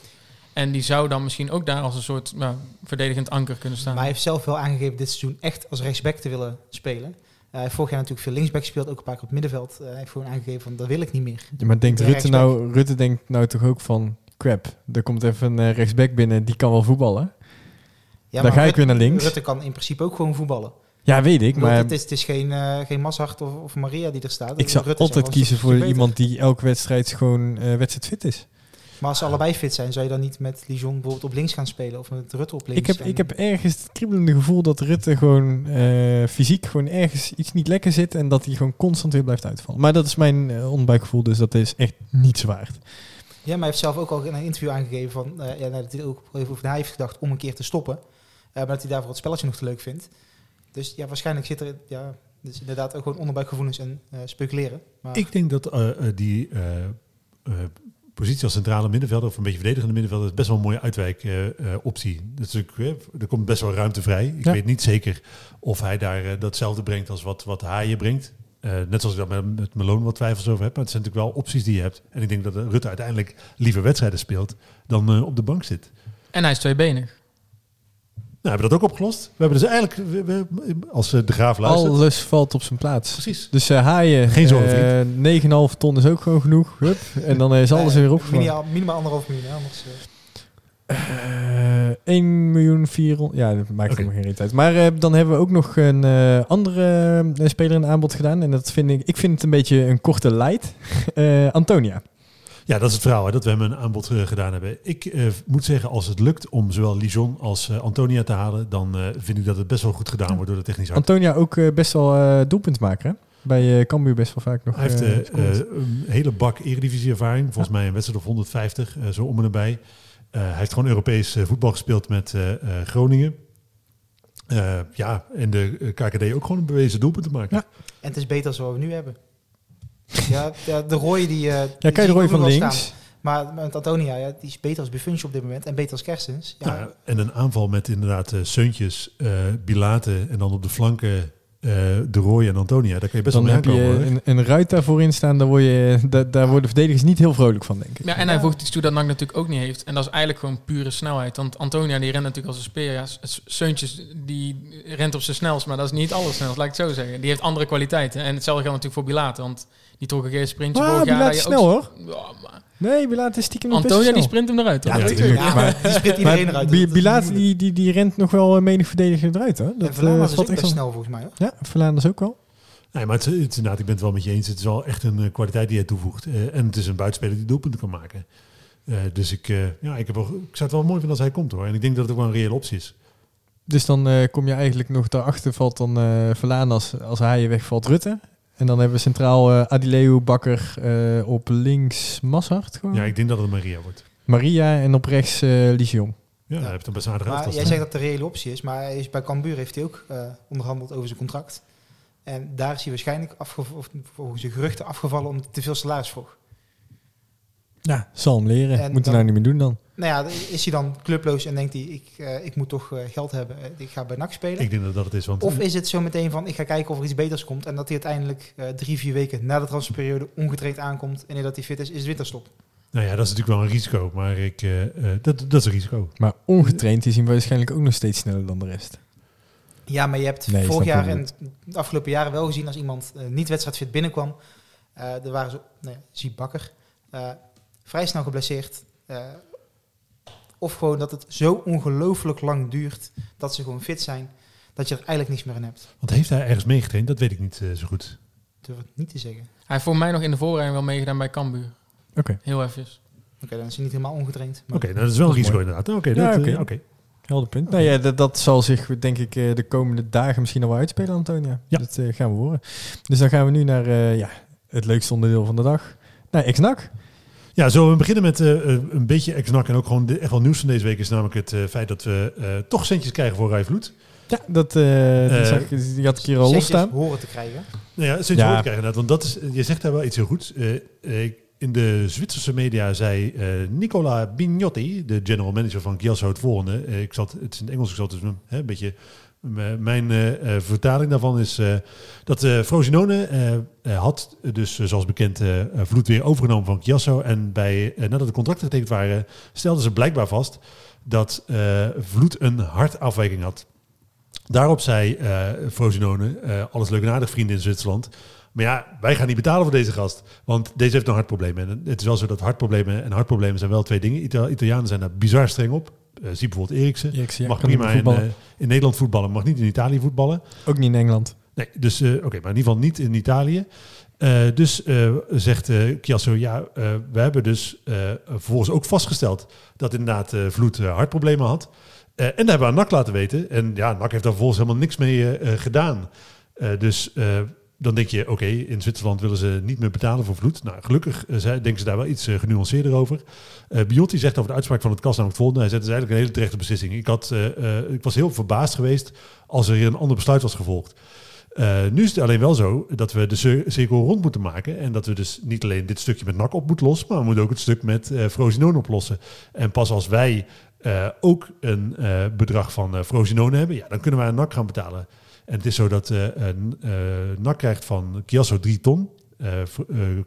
S4: En die zou dan misschien ook daar als een soort nou, verdedigend anker kunnen staan.
S5: Maar hij heeft zelf wel aangegeven dit seizoen echt als rechtsback te willen spelen. Eh, hij heeft vorig jaar natuurlijk veel linksback gespeeld, ook een paar keer op het middenveld. Eh, hij heeft gewoon aangegeven van dat wil ik niet meer.
S2: Ja, maar denkt
S5: De
S2: Rutte nou, Rutte denkt nou toch ook van... Crap, er komt even een eh, rechtsback binnen, die kan wel voetballen.
S5: Ja,
S2: Dan
S5: maar
S2: ga ik weer naar links.
S5: Rutte kan in principe ook gewoon voetballen.
S2: Ja, weet ik, maar
S5: het, is, het is geen, eh geen Mazart of, of Maria die er staat.
S2: ik zou altijd kiezen voor iemand die elke wedstrijd gewoon eh wedstrijd fit is.
S5: Maar als ze allebei fit zijn, zou je dan niet met Lijon bijvoorbeeld op links gaan spelen? Of met Rutte op links?
S2: Ik heb, ik heb ergens het kriebelende gevoel dat Rutte gewoon eh, fysiek gewoon ergens iets niet lekker zit en dat hij gewoon constant weer blijft uitvallen. Maar dat is mijn eh onderbuikgevoel, dus dat is echt niets waard.
S5: Ja, maar hij heeft zelf ook al in een interview aangegeven van, eh, ja, nou, dat hij ook even over na heeft gedacht om een keer te stoppen. Eh, maar dat hij daarvoor het spelletje nog te leuk vindt. Dus ja, waarschijnlijk zit er ja, dus inderdaad ook gewoon onderbuikgevoelens en eh, speculeren. Maar
S3: Ik denk dat die positie als centrale middenvelder of een beetje verdedigende middenvelder is best wel een mooie uitwijkoptie. dat is natuurlijk, eh, er komt best wel ruimte vrij. Ik
S2: Ja.
S3: weet niet zeker of hij daar eh, datzelfde brengt als wat, wat Haaien brengt. Eh, net zoals ik daar met, met Malone wat twijfels over heb. Maar het zijn natuurlijk wel opties die je hebt. En ik denk dat eh, Rutte uiteindelijk liever wedstrijden speelt dan eh, op de bank zit.
S4: En hij is tweebenig.
S3: Nou, hebben we dat ook opgelost? We hebben dus eigenlijk, we- we- als eh, de graaf luistert...
S2: Alles valt op zijn plaats.
S3: Precies.
S2: Dus eh haaien,
S3: Geen zorgen,
S2: eh, 9,5 ton is ook gewoon genoeg. Hup, en dan is alles weer opgevangen.
S5: Minimaal, minimaal anderhalf miljoen, hè, anders... Eh,
S2: 1 miljoen 400. Ja, dat maakt
S3: Oké.
S2: helemaal geen uit. Maar eh, dan hebben we ook nog een eh, andere speler in aanbod gedaan. En dat vind ik, ik vind het een beetje een korte light. *laughs* Eh, Antonia.
S3: Ja, dat is het verhaal, hè, dat we hem een aanbod eh, gedaan hebben. Ik eh, moet zeggen, als het lukt om zowel Lijon als eh, Antonia te halen, dan eh, vind ik dat het best wel goed gedaan wordt door de technisch hart.
S2: Antonia ook eh, best wel eh doelpuntmaker. Hè? Bij eh Cambuur best wel vaak nog.
S3: Hij heeft een hele bak eredivisie-ervaring. Volgens mij een wedstrijd of 150, eh, zo om en nabij. Eh, hij heeft gewoon Europees voetbal gespeeld met eh, eh, Groningen. Eh, ja, en de KKD ook gewoon een bewezen doelpunt te maken.
S2: Ja.
S5: En het is beter zoals we nu hebben. Ja, ja de rooie die... eh, die
S2: ja, kijk, Roy
S5: nog
S2: van links.
S5: staan. Maar met Antonia, ja, die is beter als Buffonsje op dit moment. En beter als Kerstens. Ja,
S3: Nou ja, en een aanval met inderdaad eh Seuntjes, eh Bilate en dan op de flanken eh, De Roy en Antonia. Daar kun je best
S2: Dan
S3: wel mee
S2: heb je
S3: aankomen.
S2: een, een ruit daarvoor in staan. Daar, word je, da- daar worden verdedigers niet heel vrolijk van, denk ik.
S4: Ja, en hij voegt iets toe dat NAC natuurlijk ook niet heeft. En dat is eigenlijk gewoon pure snelheid. Want Antonia die rent natuurlijk als een speer. Ja, Seuntjes die rent op zijn snelst, maar dat is niet alles snelst, laat ik het zo zeggen. Die heeft andere kwaliteiten. En hetzelfde geldt natuurlijk voor Bilate. Want die trok een keer een sprintje
S2: Ah,
S4: vorig jaar.
S2: Is
S4: je
S2: snel, hoor.
S4: Ja, maar
S2: Nee, Bilaat is stiekem nog
S4: Antonia die sprint hem eruit. hoor.
S2: Ja, natuurlijk.
S5: die sprint iedereen
S2: Maar
S5: eruit.
S2: Bilaat die, die, die rent nog wel menig verdediger eruit, hoor.
S5: moeilijk.
S2: Dat
S5: En Verlaan
S2: eh,
S5: is ook
S2: echt wel-
S5: snel volgens mij. Hoor.
S2: Ja, Verlaan is ook wel.
S3: Nee, maar het, het is inderdaad, ik ben het wel met je eens. Het is wel echt een eh, kwaliteit die hij toevoegt. Eh, en het is een buitenspeler die doelpunten kan maken. Eh, dus ik, eh, ja, ik, heb wel, ik zou het wel mooi vinden als hij komt hoor. En ik denk dat het ook wel een reële optie is.
S2: Dus dan eh, kom je eigenlijk nog daarachter valt dan eh Verlaan als, als hij wegvalt Rutte. En dan hebben we centraal eh Adileu, Bakker eh, op links Massart gewoon.
S3: Ja, ik denk dat het Maria wordt.
S2: Maria en op rechts eh Ligion.
S3: Ja, hij heeft een best aardige
S5: Maar jij zegt dat de reële optie is. Maar hij is, bij Cambuur heeft hij ook eh, onderhandeld over zijn contract. En daar is hij waarschijnlijk volgens de geruchten afgevallen omdat hij te veel salaris vroeg.
S2: Ja, zal hem leren.
S5: En
S2: Moet hij nou niet meer doen dan.
S5: Nou ja, is hij dan clubloos en denkt hij, ik, eh, ik moet toch eh, geld hebben, eh, ik ga bij NAC spelen?
S3: Ik denk dat dat het is. Want
S5: Of is het zo meteen van, ik ga kijken of er iets beters komt en dat hij uiteindelijk eh, drie, vier weken na de transferperiode ongetraind aankomt en dat hij fit is, is het winterstop.
S3: nou ja, dat is natuurlijk wel een risico. Maar ik, dat, dat is een risico.
S2: Maar ongetraind is hij waarschijnlijk ook nog steeds sneller dan de rest.
S5: Ja, maar je hebt
S2: Nee,
S5: vorig jaar en de afgelopen jaren wel gezien als iemand niet wedstrijdfit binnenkwam. eh er waren zo, nou ja, Zie Bakker, eh, vrij snel geblesseerd. eh, of gewoon dat het zo ongelooflijk lang duurt dat ze gewoon fit zijn, dat je er eigenlijk niks meer aan hebt.
S3: Want heeft hij ergens meegetraind? Dat weet ik niet eh, zo goed.
S5: Ik durf het niet te zeggen.
S4: Hij heeft voor mij nog in de voorrijden wel meegedaan bij Cambuur.
S2: Oké,
S4: Heel eventjes.
S5: Oké, dan is hij niet helemaal ongetraind.
S3: Oké, nou, dat is wel een risico
S2: mooi.
S3: inderdaad. Oké,
S2: Ja,
S3: dat, eh,
S2: oké.
S3: oké.
S2: helder punt. Nou ja, dat, dat zal zich denk ik eh, de komende dagen misschien al wel uitspelen, Antonia.
S3: Ja.
S2: Dat eh, gaan we horen. Dus dan gaan we nu naar eh, ja, het leukste onderdeel van de dag. Naar Xnak.
S3: Ja, zullen we beginnen met eh, eh, een beetje ex-nak en ook gewoon de, echt wel nieuws van deze week is namelijk het eh, feit dat we eh, toch centjes krijgen voor Rijvloed.
S2: Ja, dat die, zag ik- die had ik hier al
S5: Centjes
S2: losstaan.
S5: horen te krijgen.
S3: Nou ja, centjes
S2: Ja.
S3: ja. krijgen inderdaad, want dat is, je zegt daar wel iets heel goeds. Eh, eh, in de Zwitserse media zei eh, Nicola Bignotti, de general manager van het volgende. Ik zat, het is in het Engels, ik zat dus hè, een beetje... m- Mijn eh, eh, vertaling daarvan is eh, dat eh Frosinone eh, eh, had dus eh, zoals bekend eh, eh, Vloed weer overgenomen van Chiasso. En bij, eh, nadat de contracten getekend waren, stelden ze blijkbaar vast dat eh, Vloed een hartafwijking had. Daarop zei eh Frosinone, eh, alles leuk en aardig vrienden in Zwitserland. Maar ja, wij gaan niet betalen voor deze gast. Want deze heeft een hartprobleem. En het is wel zo dat hartproblemen en hartproblemen zijn wel twee dingen. Ita- Italianen zijn daar bizar streng op. Eh, zie bijvoorbeeld Eriksen.
S2: Ja,
S3: mag prima in, eh, in Nederland voetballen, mag niet in Italië voetballen.
S2: Ook niet in Engeland.
S3: Nee, dus eh, oké, maar in ieder geval niet in Italië. Dus zegt eh Chiasso, ja, we hebben dus vervolgens ook vastgesteld dat inderdaad Vloed hartproblemen had. En dat hebben we aan NAC laten weten. En ja, NAC heeft daar vervolgens helemaal niks mee gedaan. Dus dan denk je, oké, in Zwitserland willen ze niet meer betalen voor Vloed. Nou, gelukkig eh, denken ze daar wel iets eh, genuanceerder over. Eh Biotti zegt over de uitspraak van het KAS namelijk het volgende. Hij zegt, het is eigenlijk een hele terechte beslissing. Ik, had, ik was heel verbaasd geweest als er een ander besluit was gevolgd. Nu is het alleen wel zo dat we de cir- cirkel rond moeten maken. En dat we dus niet alleen dit stukje met NAC op moeten lossen, maar we moeten ook het stuk met eh Frosinone oplossen. En pas als wij ook een bedrag van eh Frosinone hebben, ja, dan kunnen wij aan NAC gaan betalen. En het is zo dat eh, NAC krijgt van Chiasso 3 ton. Eh eh,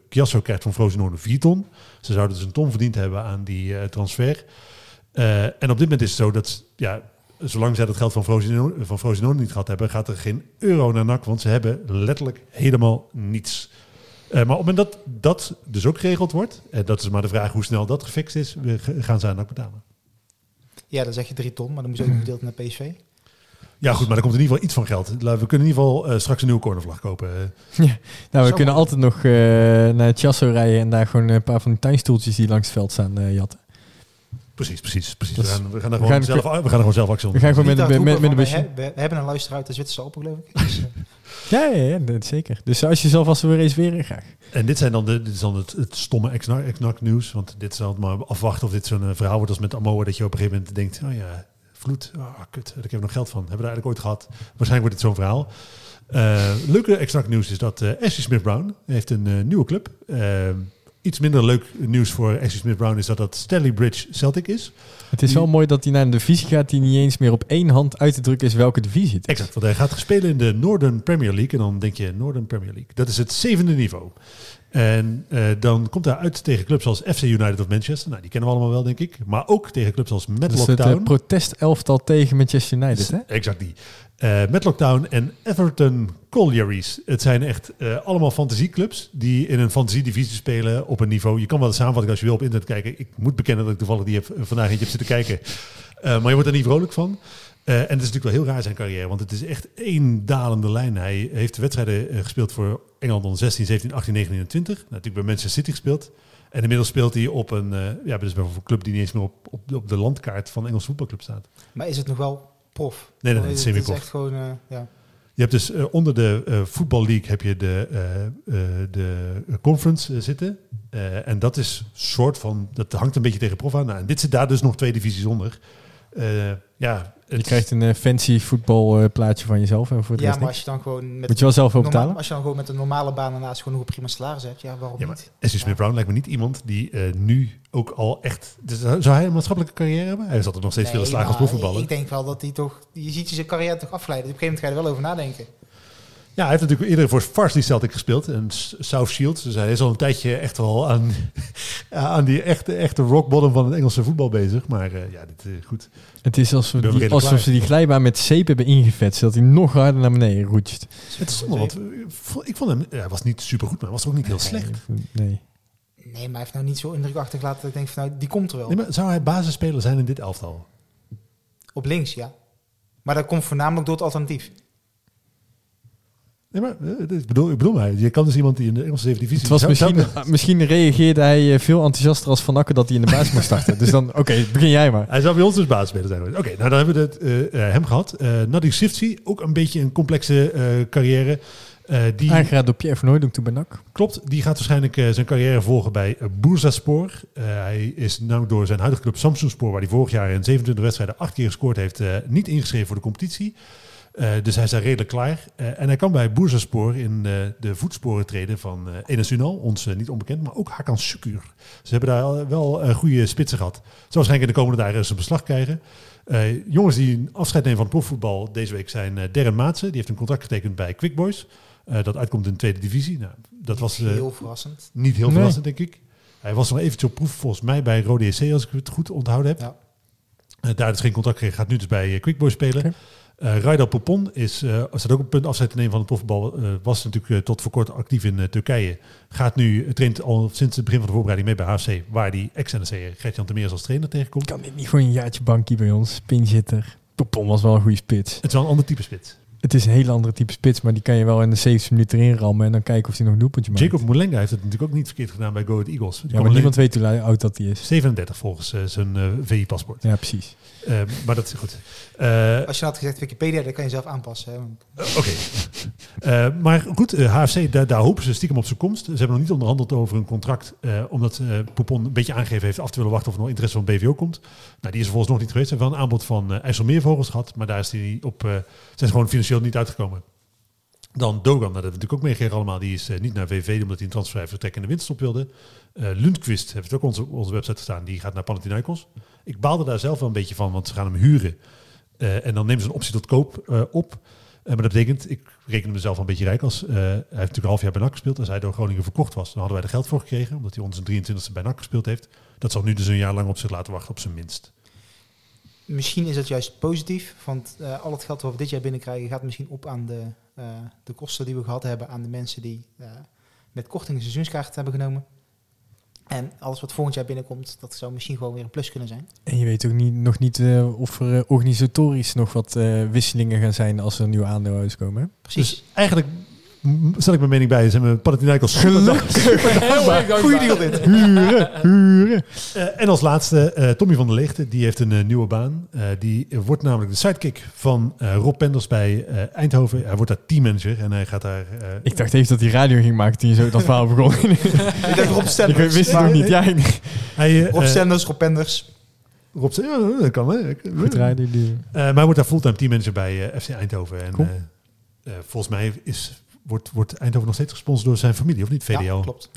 S3: Chiasso krijgt van Frosinone 4 ton. Ze zouden dus een ton verdiend hebben aan die eh, transfer. Eh, en op dit moment is het zo dat, ja, zolang zij dat geld van Frosinone, van Frosinone niet gehad hebben, gaat er geen euro naar NAC, want ze hebben letterlijk helemaal niets. Eh, maar op het moment dat dat dus ook geregeld wordt, en dat is maar de vraag hoe snel dat gefixt is, we gaan ze aan NAC betalen.
S5: Ja, dan zeg je 3 ton, maar dan moet je ook nog *clears throat* gedeeld naar PSV.
S3: Ja, goed, maar er komt in ieder geval iets van geld. We kunnen in ieder geval eh, straks een nieuwe cornervlag kopen. eh. *laughs*
S2: Nou, we
S5: Zo
S2: kunnen altijd nog eh, naar Chasso rijden en daar gewoon een paar van die tuinstoeltjes die langs het veld staan eh, jatten.
S3: precies, precies, precies. We gaan, we gaan er
S2: we
S3: gewoon
S2: gaan-
S3: zelf, we gaan er gewoon zelf actie
S2: We gaan gewoon met, met, met, een busje.
S5: we, he- we hebben een luisteraar uit de Zwitserse Alpen, geloof ik. *laughs* Dus,
S2: Ja, ja, ja, dat zeker. Dus als je zelf als wil reserveren, graag.
S3: En dit, zijn dan de, dit is dan het, het stomme ex-NAC nieuws. Want dit is dan maar afwachten of dit zo'n verhaal wordt als met Amoa. Dat je op een gegeven moment denkt, oh ja, vloed, ah kut, daar heb ik nog geld van. Hebben we daar eigenlijk ooit gehad? Waarschijnlijk wordt dit zo'n verhaal. Eh, leuke ex-NAC nieuws is dat eh Ashley Smith-Brown heeft een eh, nieuwe club. Iets minder leuk nieuws voor Ashley Smith-Brown is dat dat Stanley Bridge Celtic is.
S2: Het is wel mooi dat hij naar een divisie gaat die niet eens meer op één hand uit te drukken is welke divisie het is.
S3: Exact, want hij gaat spelen in de Northern Premier League. En dan denk je, Northern Premier League. Dat is het zevende niveau. En eh, dan komt hij uit tegen clubs als FC United of Manchester. Nou, die kennen we allemaal wel, denk ik. Maar ook tegen clubs als
S2: Dat is
S3: Matlock
S2: het
S3: Town.
S2: protestelftal tegen Manchester United, hè?
S3: Exact die. Matlock Town en Everton Collieries. Het zijn echt allemaal fantasieclubs die in een fantasiedivisie spelen op een niveau. Je kan wel de samenvatting als je wil op internet kijken. Ik moet bekennen dat ik toevallig die heb, vandaag eentje heb zitten kijken. Maar je wordt er niet vrolijk van. Eh, en het is natuurlijk wel heel raar zijn carrière, want het is echt één dalende lijn. Hij heeft wedstrijden eh, gespeeld voor Engeland onder 16, 17, 18, 19 en 20. Natuurlijk bij Manchester City gespeeld. En inmiddels speelt hij op een, eh, ja, dus bijvoorbeeld een club die niet eens meer op, op, op de landkaart van de Engelse voetbalclub staat.
S5: maar is het nog wel prof?
S3: Nee, nee, het is semi-prof.
S5: echt gewoon, ja.
S3: Je hebt dus onder de Football League heb je de, de conference zitten. En dat is soort van, dat hangt een beetje tegen prof aan. Nou, en dit zit daar dus nog twee divisies onder. Eh, ja,
S2: Je krijgt een eh, fancy voetbalplaatje van jezelf en voor het
S5: ja,
S2: rest
S5: maar als je dan gewoon met
S2: Moet je wel zelf ook betalen?
S5: als je dan gewoon met een normale baan daarnaast gewoon nog een prima salaris hebt, ja, waarom
S3: Ja, maar
S5: niet?
S3: Essie Smith-Brown lijkt me niet iemand die eh, nu ook al echt... Dus, zou hij een maatschappelijke carrière hebben? Hij is altijd nog steeds veel slagen als
S5: maar
S3: profvoetballer.
S5: Ik denk wel dat hij toch, je ziet je zijn carrière toch afgeleiden. Op een gegeven moment ga je er wel over nadenken.
S3: Ja, hij heeft natuurlijk eerder voor Varsity Celtic gespeeld. En South Shields. Dus hij is al een tijdje echt wel aan, *laughs* aan die echte, echte rock bottom van het Engelse voetbal bezig. Maar eh, ja, dit is goed.
S2: Het is alsof, die, alsof
S3: klaar.
S2: ze die glijbaan met zeep hebben ingevet, zodat hij nog harder naar beneden roetst.
S3: Het is zonde, want eh, ik vond hem... Hij was niet super goed, maar hij was ook niet heel slecht.
S2: Nee.
S5: Nee, maar hij heeft nou niet zo indrukachtig laten dat ik denk van nou, die komt er wel.
S3: Nee, maar zou hij basisspeler zijn in dit elftal?
S5: Op links, ja. Maar dat komt voornamelijk door het alternatief.
S3: Nee, maar eh, ik bedoel, ik bedoel maar. Je kan dus iemand die in de Engelse zevende divisie...
S2: Het was misschien, misschien reageerde hij eh, veel enthousiaster als Van Akker dat hij in de baas moest starten. Dus dan, oké, begin jij maar.
S3: Hij zou bij ons dus basisspeler zijn geweest. Oké, nou dan hebben we het, eh, hem gehad. Eh Nadir Sifsi, ook een beetje een complexe carrière. Eh, die,
S2: Aangeraden door Pierre van Hooydonk toen bij NAC.
S3: Klopt, die gaat waarschijnlijk zijn carrière volgen bij uh, Bursaspor. Eh, hij is nou door zijn huidige club Samsungspoor, waar hij vorig jaar in 27 wedstrijden acht keer gescoord heeft, niet ingeschreven voor de competitie. Eh, dus hij is daar redelijk klaar. Eh, en hij kan bij Bursaspor in eh, de voetsporen treden van eh Enes Unal, ons niet onbekend, maar ook Hakan Sukur. Ze hebben daar wel eh, goede spitsen gehad. Zal waarschijnlijk in de komende dagen zijn beslag krijgen. Eh, jongens die een afscheid nemen van het profvoetbal deze week zijn eh Darren Maatsen. Die heeft een contract getekend bij Quick Boys. Eh, dat uitkomt in de tweede divisie. Nou, dat was eh,
S5: Heel verrassend.
S3: niet heel
S2: Nee.
S3: verrassend, denk ik. Hij was nog eventjes op proef, volgens mij, bij Rode EC, als ik het goed onthouden heb.
S5: Ja.
S3: Daar is geen contract gekregen, gaat nu dus bij Quick Boys spelen. Raidal Popon is, eh staat ook op het punt te nemen van het profvoetbal. Eh, was natuurlijk tot voor kort actief in Turkije. Gaat nu, traint al sinds het begin van de voorbereiding mee bij HFC, waar die ex-NEC Gert-Jan Termeers als trainer tegenkomt.
S2: Kan dit niet gewoon een jaartje bankie bij ons? Pinzitter. Popon was wel een goede spits.
S3: Het is wel een ander type spits.
S2: Het is een hele andere type spits, maar die kan je wel in de 70 minuten erin rammen en dan kijken of hij nog een doelpuntje maakt.
S3: Jacob Moulenga heeft het natuurlijk ook niet verkeerd gedaan bij Go Ahead Eagles. Die
S2: ja, maar niemand weet hoe oud dat hij is.
S3: 37 volgens eh, zijn eh, VI-paspoort.
S2: Ja, precies.
S3: Eh, maar dat is goed. Eh,
S5: Als je had gezegd Wikipedia, dan kan je zelf aanpassen.
S3: Uh, Oké. Uh, *laughs* maar goed, uh, HFC, daar, daar hopen ze stiekem op zijn komst. Ze hebben nog niet onderhandeld over een contract, uh, omdat uh, Poupon een beetje aangegeven heeft af te willen wachten of er nog interesse van BVO komt. Nou, die is er volgens nog niet geweest. Ze hebben wel een aanbod van uh, IJsselmeervogels gehad, maar daar is die op, uh, zijn ze gewoon financieel niet uitgekomen. Dan Dogan, nou, dat hebben we natuurlijk ook meegekregen allemaal. Die is uh, niet naar VV omdat hij een transfervrij vertrek in de winterstop wilde. Uh, Lundqvist heeft ook onze, onze website gestaan. Die gaat naar Panathinaikos. Ik baalde daar zelf wel een beetje van, want ze gaan hem huren. Uh, en dan nemen ze een optie tot koop op. Maar dat betekent, ik reken mezelf een beetje rijk als. Hij heeft natuurlijk een half jaar bij NAC gespeeld. Als hij door Groningen verkocht was, dan hadden wij er geld voor gekregen. Omdat hij ons een 23e bij gespeeld heeft. Dat zal nu dus een jaar lang op zich laten wachten, op zijn minst.
S5: Misschien is dat juist positief. Want uh, al het geld wat we dit jaar binnenkrijgen gaat misschien op aan de, uh, de kosten die we gehad hebben aan de mensen die uh, met korting een seizoenskaart hebben genomen. En alles wat volgend jaar binnenkomt, dat zou misschien gewoon weer een plus kunnen zijn.
S2: En je weet ook niet, nog niet eh, of er eh, organisatorisch nog wat eh, wisselingen gaan zijn als er nieuwe aandeelhouders komen. hè?
S5: Precies.
S3: Dus eigenlijk zet ik mijn mening bij. Zijn we Panathinaikos gelukkig. *laughs*
S5: Goeie deal dit.
S2: Huren, huren.
S3: Eh, en als laatste eh, Tommy van der Leegte. Die heeft een eh, nieuwe baan. Eh, die wordt namelijk de sidekick van eh, Rob Penders bij eh, Eindhoven. Hij wordt daar teammanager en hij gaat daar... eh,
S2: Ik dacht even dat hij radio ging maken toen je zo dat verhaal begon. *laughs*
S5: Ik dacht Rob
S2: ik wist het nog niet. Ja, ik-
S3: hij,
S5: Rob Stenders, Rob Penders.
S3: Rob zei, ja, dat kan hè.
S2: goed.
S3: Eh, maar hij wordt daar fulltime teammanager bij FC Eindhoven. En
S2: Cool.
S3: eh, eh, volgens mij is, wordt, wordt Eindhoven nog steeds gesponsord door zijn familie, of niet? VDL.
S5: Ja, klopt.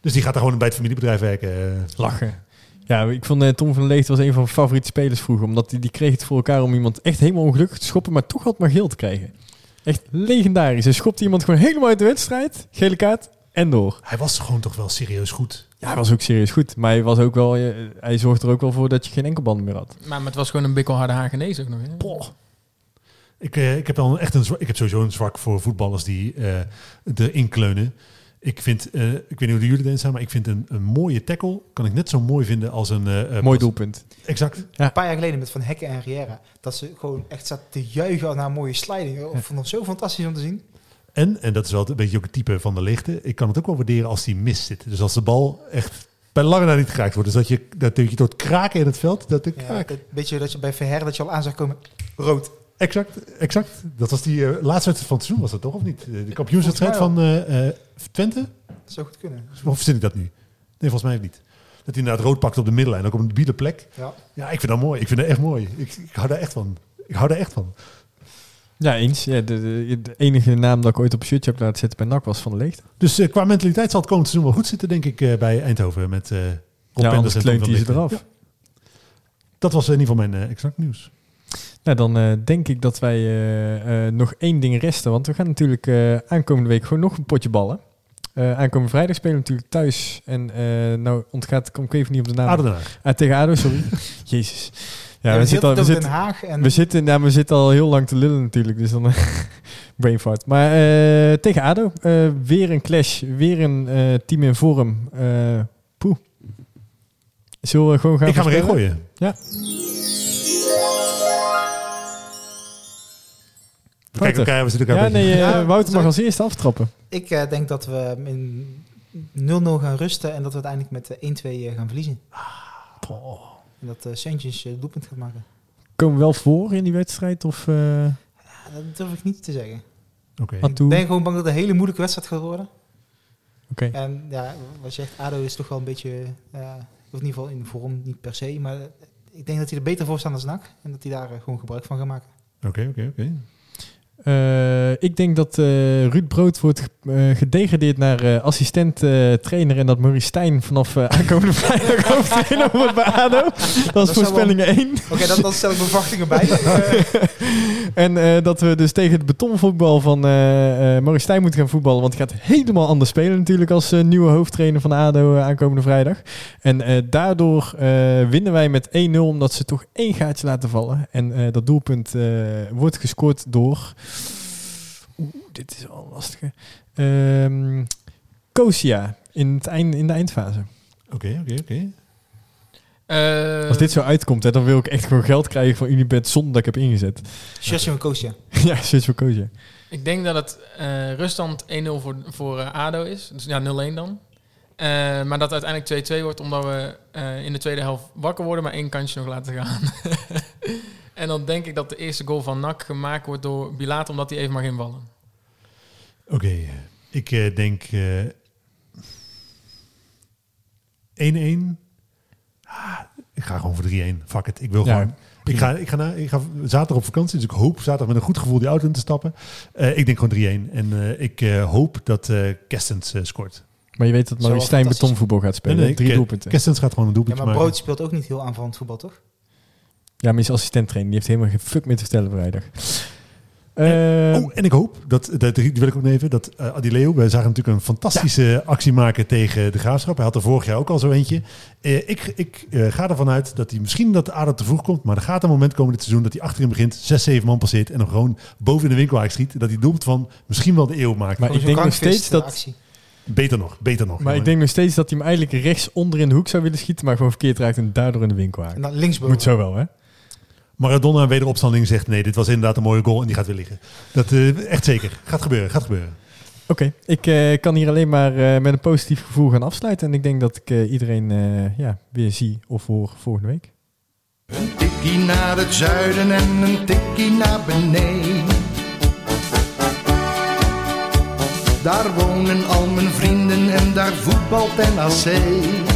S3: Dus die gaat daar gewoon bij het familiebedrijf werken. eh.
S2: Lachen. Ja, ik vond eh, Tom van der Leegte was een van mijn favoriete spelers vroeger. Omdat die, die kreeg het voor elkaar om iemand echt helemaal ongelukkig te schoppen, maar toch wat maar geel te krijgen. Echt legendarisch. Hij schopte iemand gewoon helemaal uit de wedstrijd. Gele kaart en door.
S3: Hij was gewoon toch wel serieus goed.
S2: Ja, hij was ook serieus goed. Maar hij, was ook wel, eh, hij zorgde er ook wel voor dat je geen enkelband meer had.
S4: Maar, maar het was gewoon een bikkelharde Hagenees ook nog. Hè?
S3: Ik, eh, ik heb wel een, echt een, ik heb sowieso een zwak voor voetballers die eh erin kleunen. Ik vind, eh, ik weet niet hoe jullie erin zijn, maar ik vind een, een mooie tackle kan ik net zo mooi vinden als een
S2: Mooi
S3: pas-
S2: doelpunt.
S3: Exact.
S5: Een paar jaar geleden met Van Hekken en Riera. Dat ze gewoon echt zat te juichen naar een mooie sliding. Ik vond het zo fantastisch om te zien.
S3: En, en dat is wel een beetje ook het type van de lichte. Ik kan het ook wel waarderen als die mis zit. Dus als de bal echt bij lange na niet geraakt wordt. Dus dat je, dat je door het kraken in het veld, dat de
S5: Ja,
S3: kraak.
S5: het beetje dat je bij Verher dat je al aan zag komen. Rood.
S3: Exact, exact. Dat was die eh, laatste wedstrijd van het seizoen, was dat toch? Of niet? Eh, De kampioenswedstrijd van eh, eh, Twente?
S5: Dat zou goed kunnen.
S3: Of verzin ik dat nu? Nee, volgens mij niet. Dat hij inderdaad rood pakt op de middellijn, ook op een debiele plek.
S5: Ja.
S3: Ja, ik vind dat mooi. Ik vind dat echt mooi. Ik, ik hou daar echt van. Ik hou daar echt van.
S2: Ja, eens. Ja, de, de, de enige naam dat ik ooit op een shirtje heb laten zetten bij NAC was Van de Leegte.
S3: Dus qua mentaliteit zal het komend seizoen wel goed zitten, denk ik, eh, bij Eindhoven. Met eh Rob
S2: Ja,
S3: en Tom
S2: kleunt
S3: van
S2: hij ze
S3: Leegte.
S2: eraf.
S3: Ja. Dat was in ieder geval mijn exact nieuws.
S2: Nou, dan eh, denk ik dat wij eh, eh, nog één ding resten. Want we gaan natuurlijk eh, aankomende week gewoon nog een potje ballen. Eh, aankomende vrijdag spelen we natuurlijk thuis. En eh, nou ontgaat, kom ik even niet op de naam. Ah, tegen ADO, sorry. *laughs* Jezus. Ja,
S5: Ja,
S2: we, zitten al, we,
S5: in Den
S2: zitten,
S5: Haag. En
S2: we, zitten, nou, we zitten al heel lang te lullen natuurlijk. Dus dan *laughs* brain fart. Maar eh, tegen ADO. eh, weer een clash. Weer een eh, team in vorm. Eh poeh. Zullen we gewoon gaan
S3: Ik ga één
S2: voorspellen?
S3: gooien. We kijken elkaar, we zitten elkaar
S2: Ja, nee, eh,
S5: Ja,
S2: Wouter mag als eerste aftrappen.
S5: ik eh, denk dat we in 0-0 gaan rusten. En dat we uiteindelijk met eh, 1-2 gaan verliezen. En dat uh, eh, doelpunt gaat maken.
S2: Komen we wel voor in die wedstrijd? Of, eh
S5: Ja, dat durf ik niet te zeggen.
S3: Oké.
S5: Ik ben gewoon bang dat het een hele moeilijke wedstrijd gaat worden.
S2: Oké.
S5: En ja, wat je zegt, ADO is toch wel een beetje, eh, of in ieder geval in de vorm, niet per se. Maar ik denk dat hij er beter voor staat dan NAC. En dat hij daar eh, gewoon gebruik van gaat maken.
S3: Oké, oké, oké.
S2: Eh, ik denk dat eh, Ruud Brood wordt eh, gedegradeerd naar assistent trainer en dat Maurice Stijn vanaf aankomende *laughs* vrijdag hoofdtrainer wordt bij ADO. Dat is voorspellingen 1.
S5: Oké, dan, dan stel ik mijn verwachtingen bij. *laughs*
S2: En dat we dus tegen het betonvoetbal van Maurice Stijn moeten gaan voetballen. Want hij gaat helemaal anders spelen natuurlijk als nieuwe hoofdtrainer van ADO aankomende vrijdag. En daardoor winnen wij met 1-0 omdat ze toch één gaatje laten vallen. En dat doelpunt wordt gescoord door... Oeh, dit is wel lastig. Ehm Kosia in, het eind, in de eindfase.
S3: Oké, oké, oké.
S4: Eh,
S2: Als dit zo uitkomt, hè, dan wil ik echt gewoon geld krijgen van Unibet zonder dat ik heb ingezet.
S5: Sjosje en Koosje. *laughs*
S2: ja, switch voor Kosia.
S4: Ik denk dat het eh, ruststand 1-0 voor, voor eh, ADO is. Dus ja, 0-1 dan. Eh, maar dat het uiteindelijk 2-2 wordt omdat we eh, in de tweede helft wakker worden, maar één kansje nog laten gaan. *laughs* en dan denk ik dat de eerste goal van NAC gemaakt wordt door Bilaat, omdat hij even mag invallen.
S3: Oké, ik eh, denk eh 1-1. Ah, ik ga gewoon voor 3-1. Fuck it. Ik wil
S2: Ja,
S3: gewoon. Ik ga, ik, ga na, ik ga zaterdag op vakantie, dus ik hoop zaterdag met een goed gevoel die auto in te stappen. Eh, ik denk gewoon 3-1. En eh, ik eh, hoop dat eh Kerstens eh, scoort.
S2: Maar je weet dat
S5: wel
S2: Stijn betonvoetbal gaat spelen.
S3: Nee, nee,
S2: Drie doelpunten.
S3: Kerstens gaat gewoon een
S5: Ja,
S3: doelpuntje
S5: maar
S3: maken.
S5: Brood speelt ook niet heel aanvallend voetbal, toch?
S2: Ja, maar is assistent trainer. Die heeft helemaal geen fuck meer te vertellen vrijdag. Eh,
S3: Oh, en ik hoop, dat, dat, die wil ik ook even, dat uh, Adileo, wij zagen natuurlijk een fantastische actie maken tegen de Graafschap. Hij had er vorig jaar ook al zo eentje. Uh, ik ik uh, ga ervan uit dat hij misschien dat de aarde te vroeg komt, maar er gaat een moment komen dit seizoen dat hij achterin begint, 6, 7 man passeert en dan gewoon boven in de winkel schiet. Dat hij doelpunt van misschien wel de eeuw maakt.
S2: Maar ik denk nog steeds dat-
S5: actie.
S3: Beter nog, beter nog.
S2: Maar ik denk nog steeds dat hij hem eigenlijk rechts onder in de hoek zou willen schieten, maar gewoon verkeerd raakt en daardoor in de winkel
S5: En
S2: haakt.
S5: dan linksboven.
S2: Moet zo wel, hè?
S3: Maradona in wederopstanding zegt nee, dit was inderdaad een mooie goal en die gaat weer liggen. Dat eh, echt zeker. Gaat gebeuren, gaat gebeuren.
S2: Oké, ik eh, kan hier alleen maar eh, met een positief gevoel gaan afsluiten. En ik denk dat ik eh, iedereen eh, ja, weer zie of hoor volgende week.
S1: Een tikkie naar het zuiden en een tikkie naar beneden. Daar wonen al mijn vrienden en daar voetbalt NAC.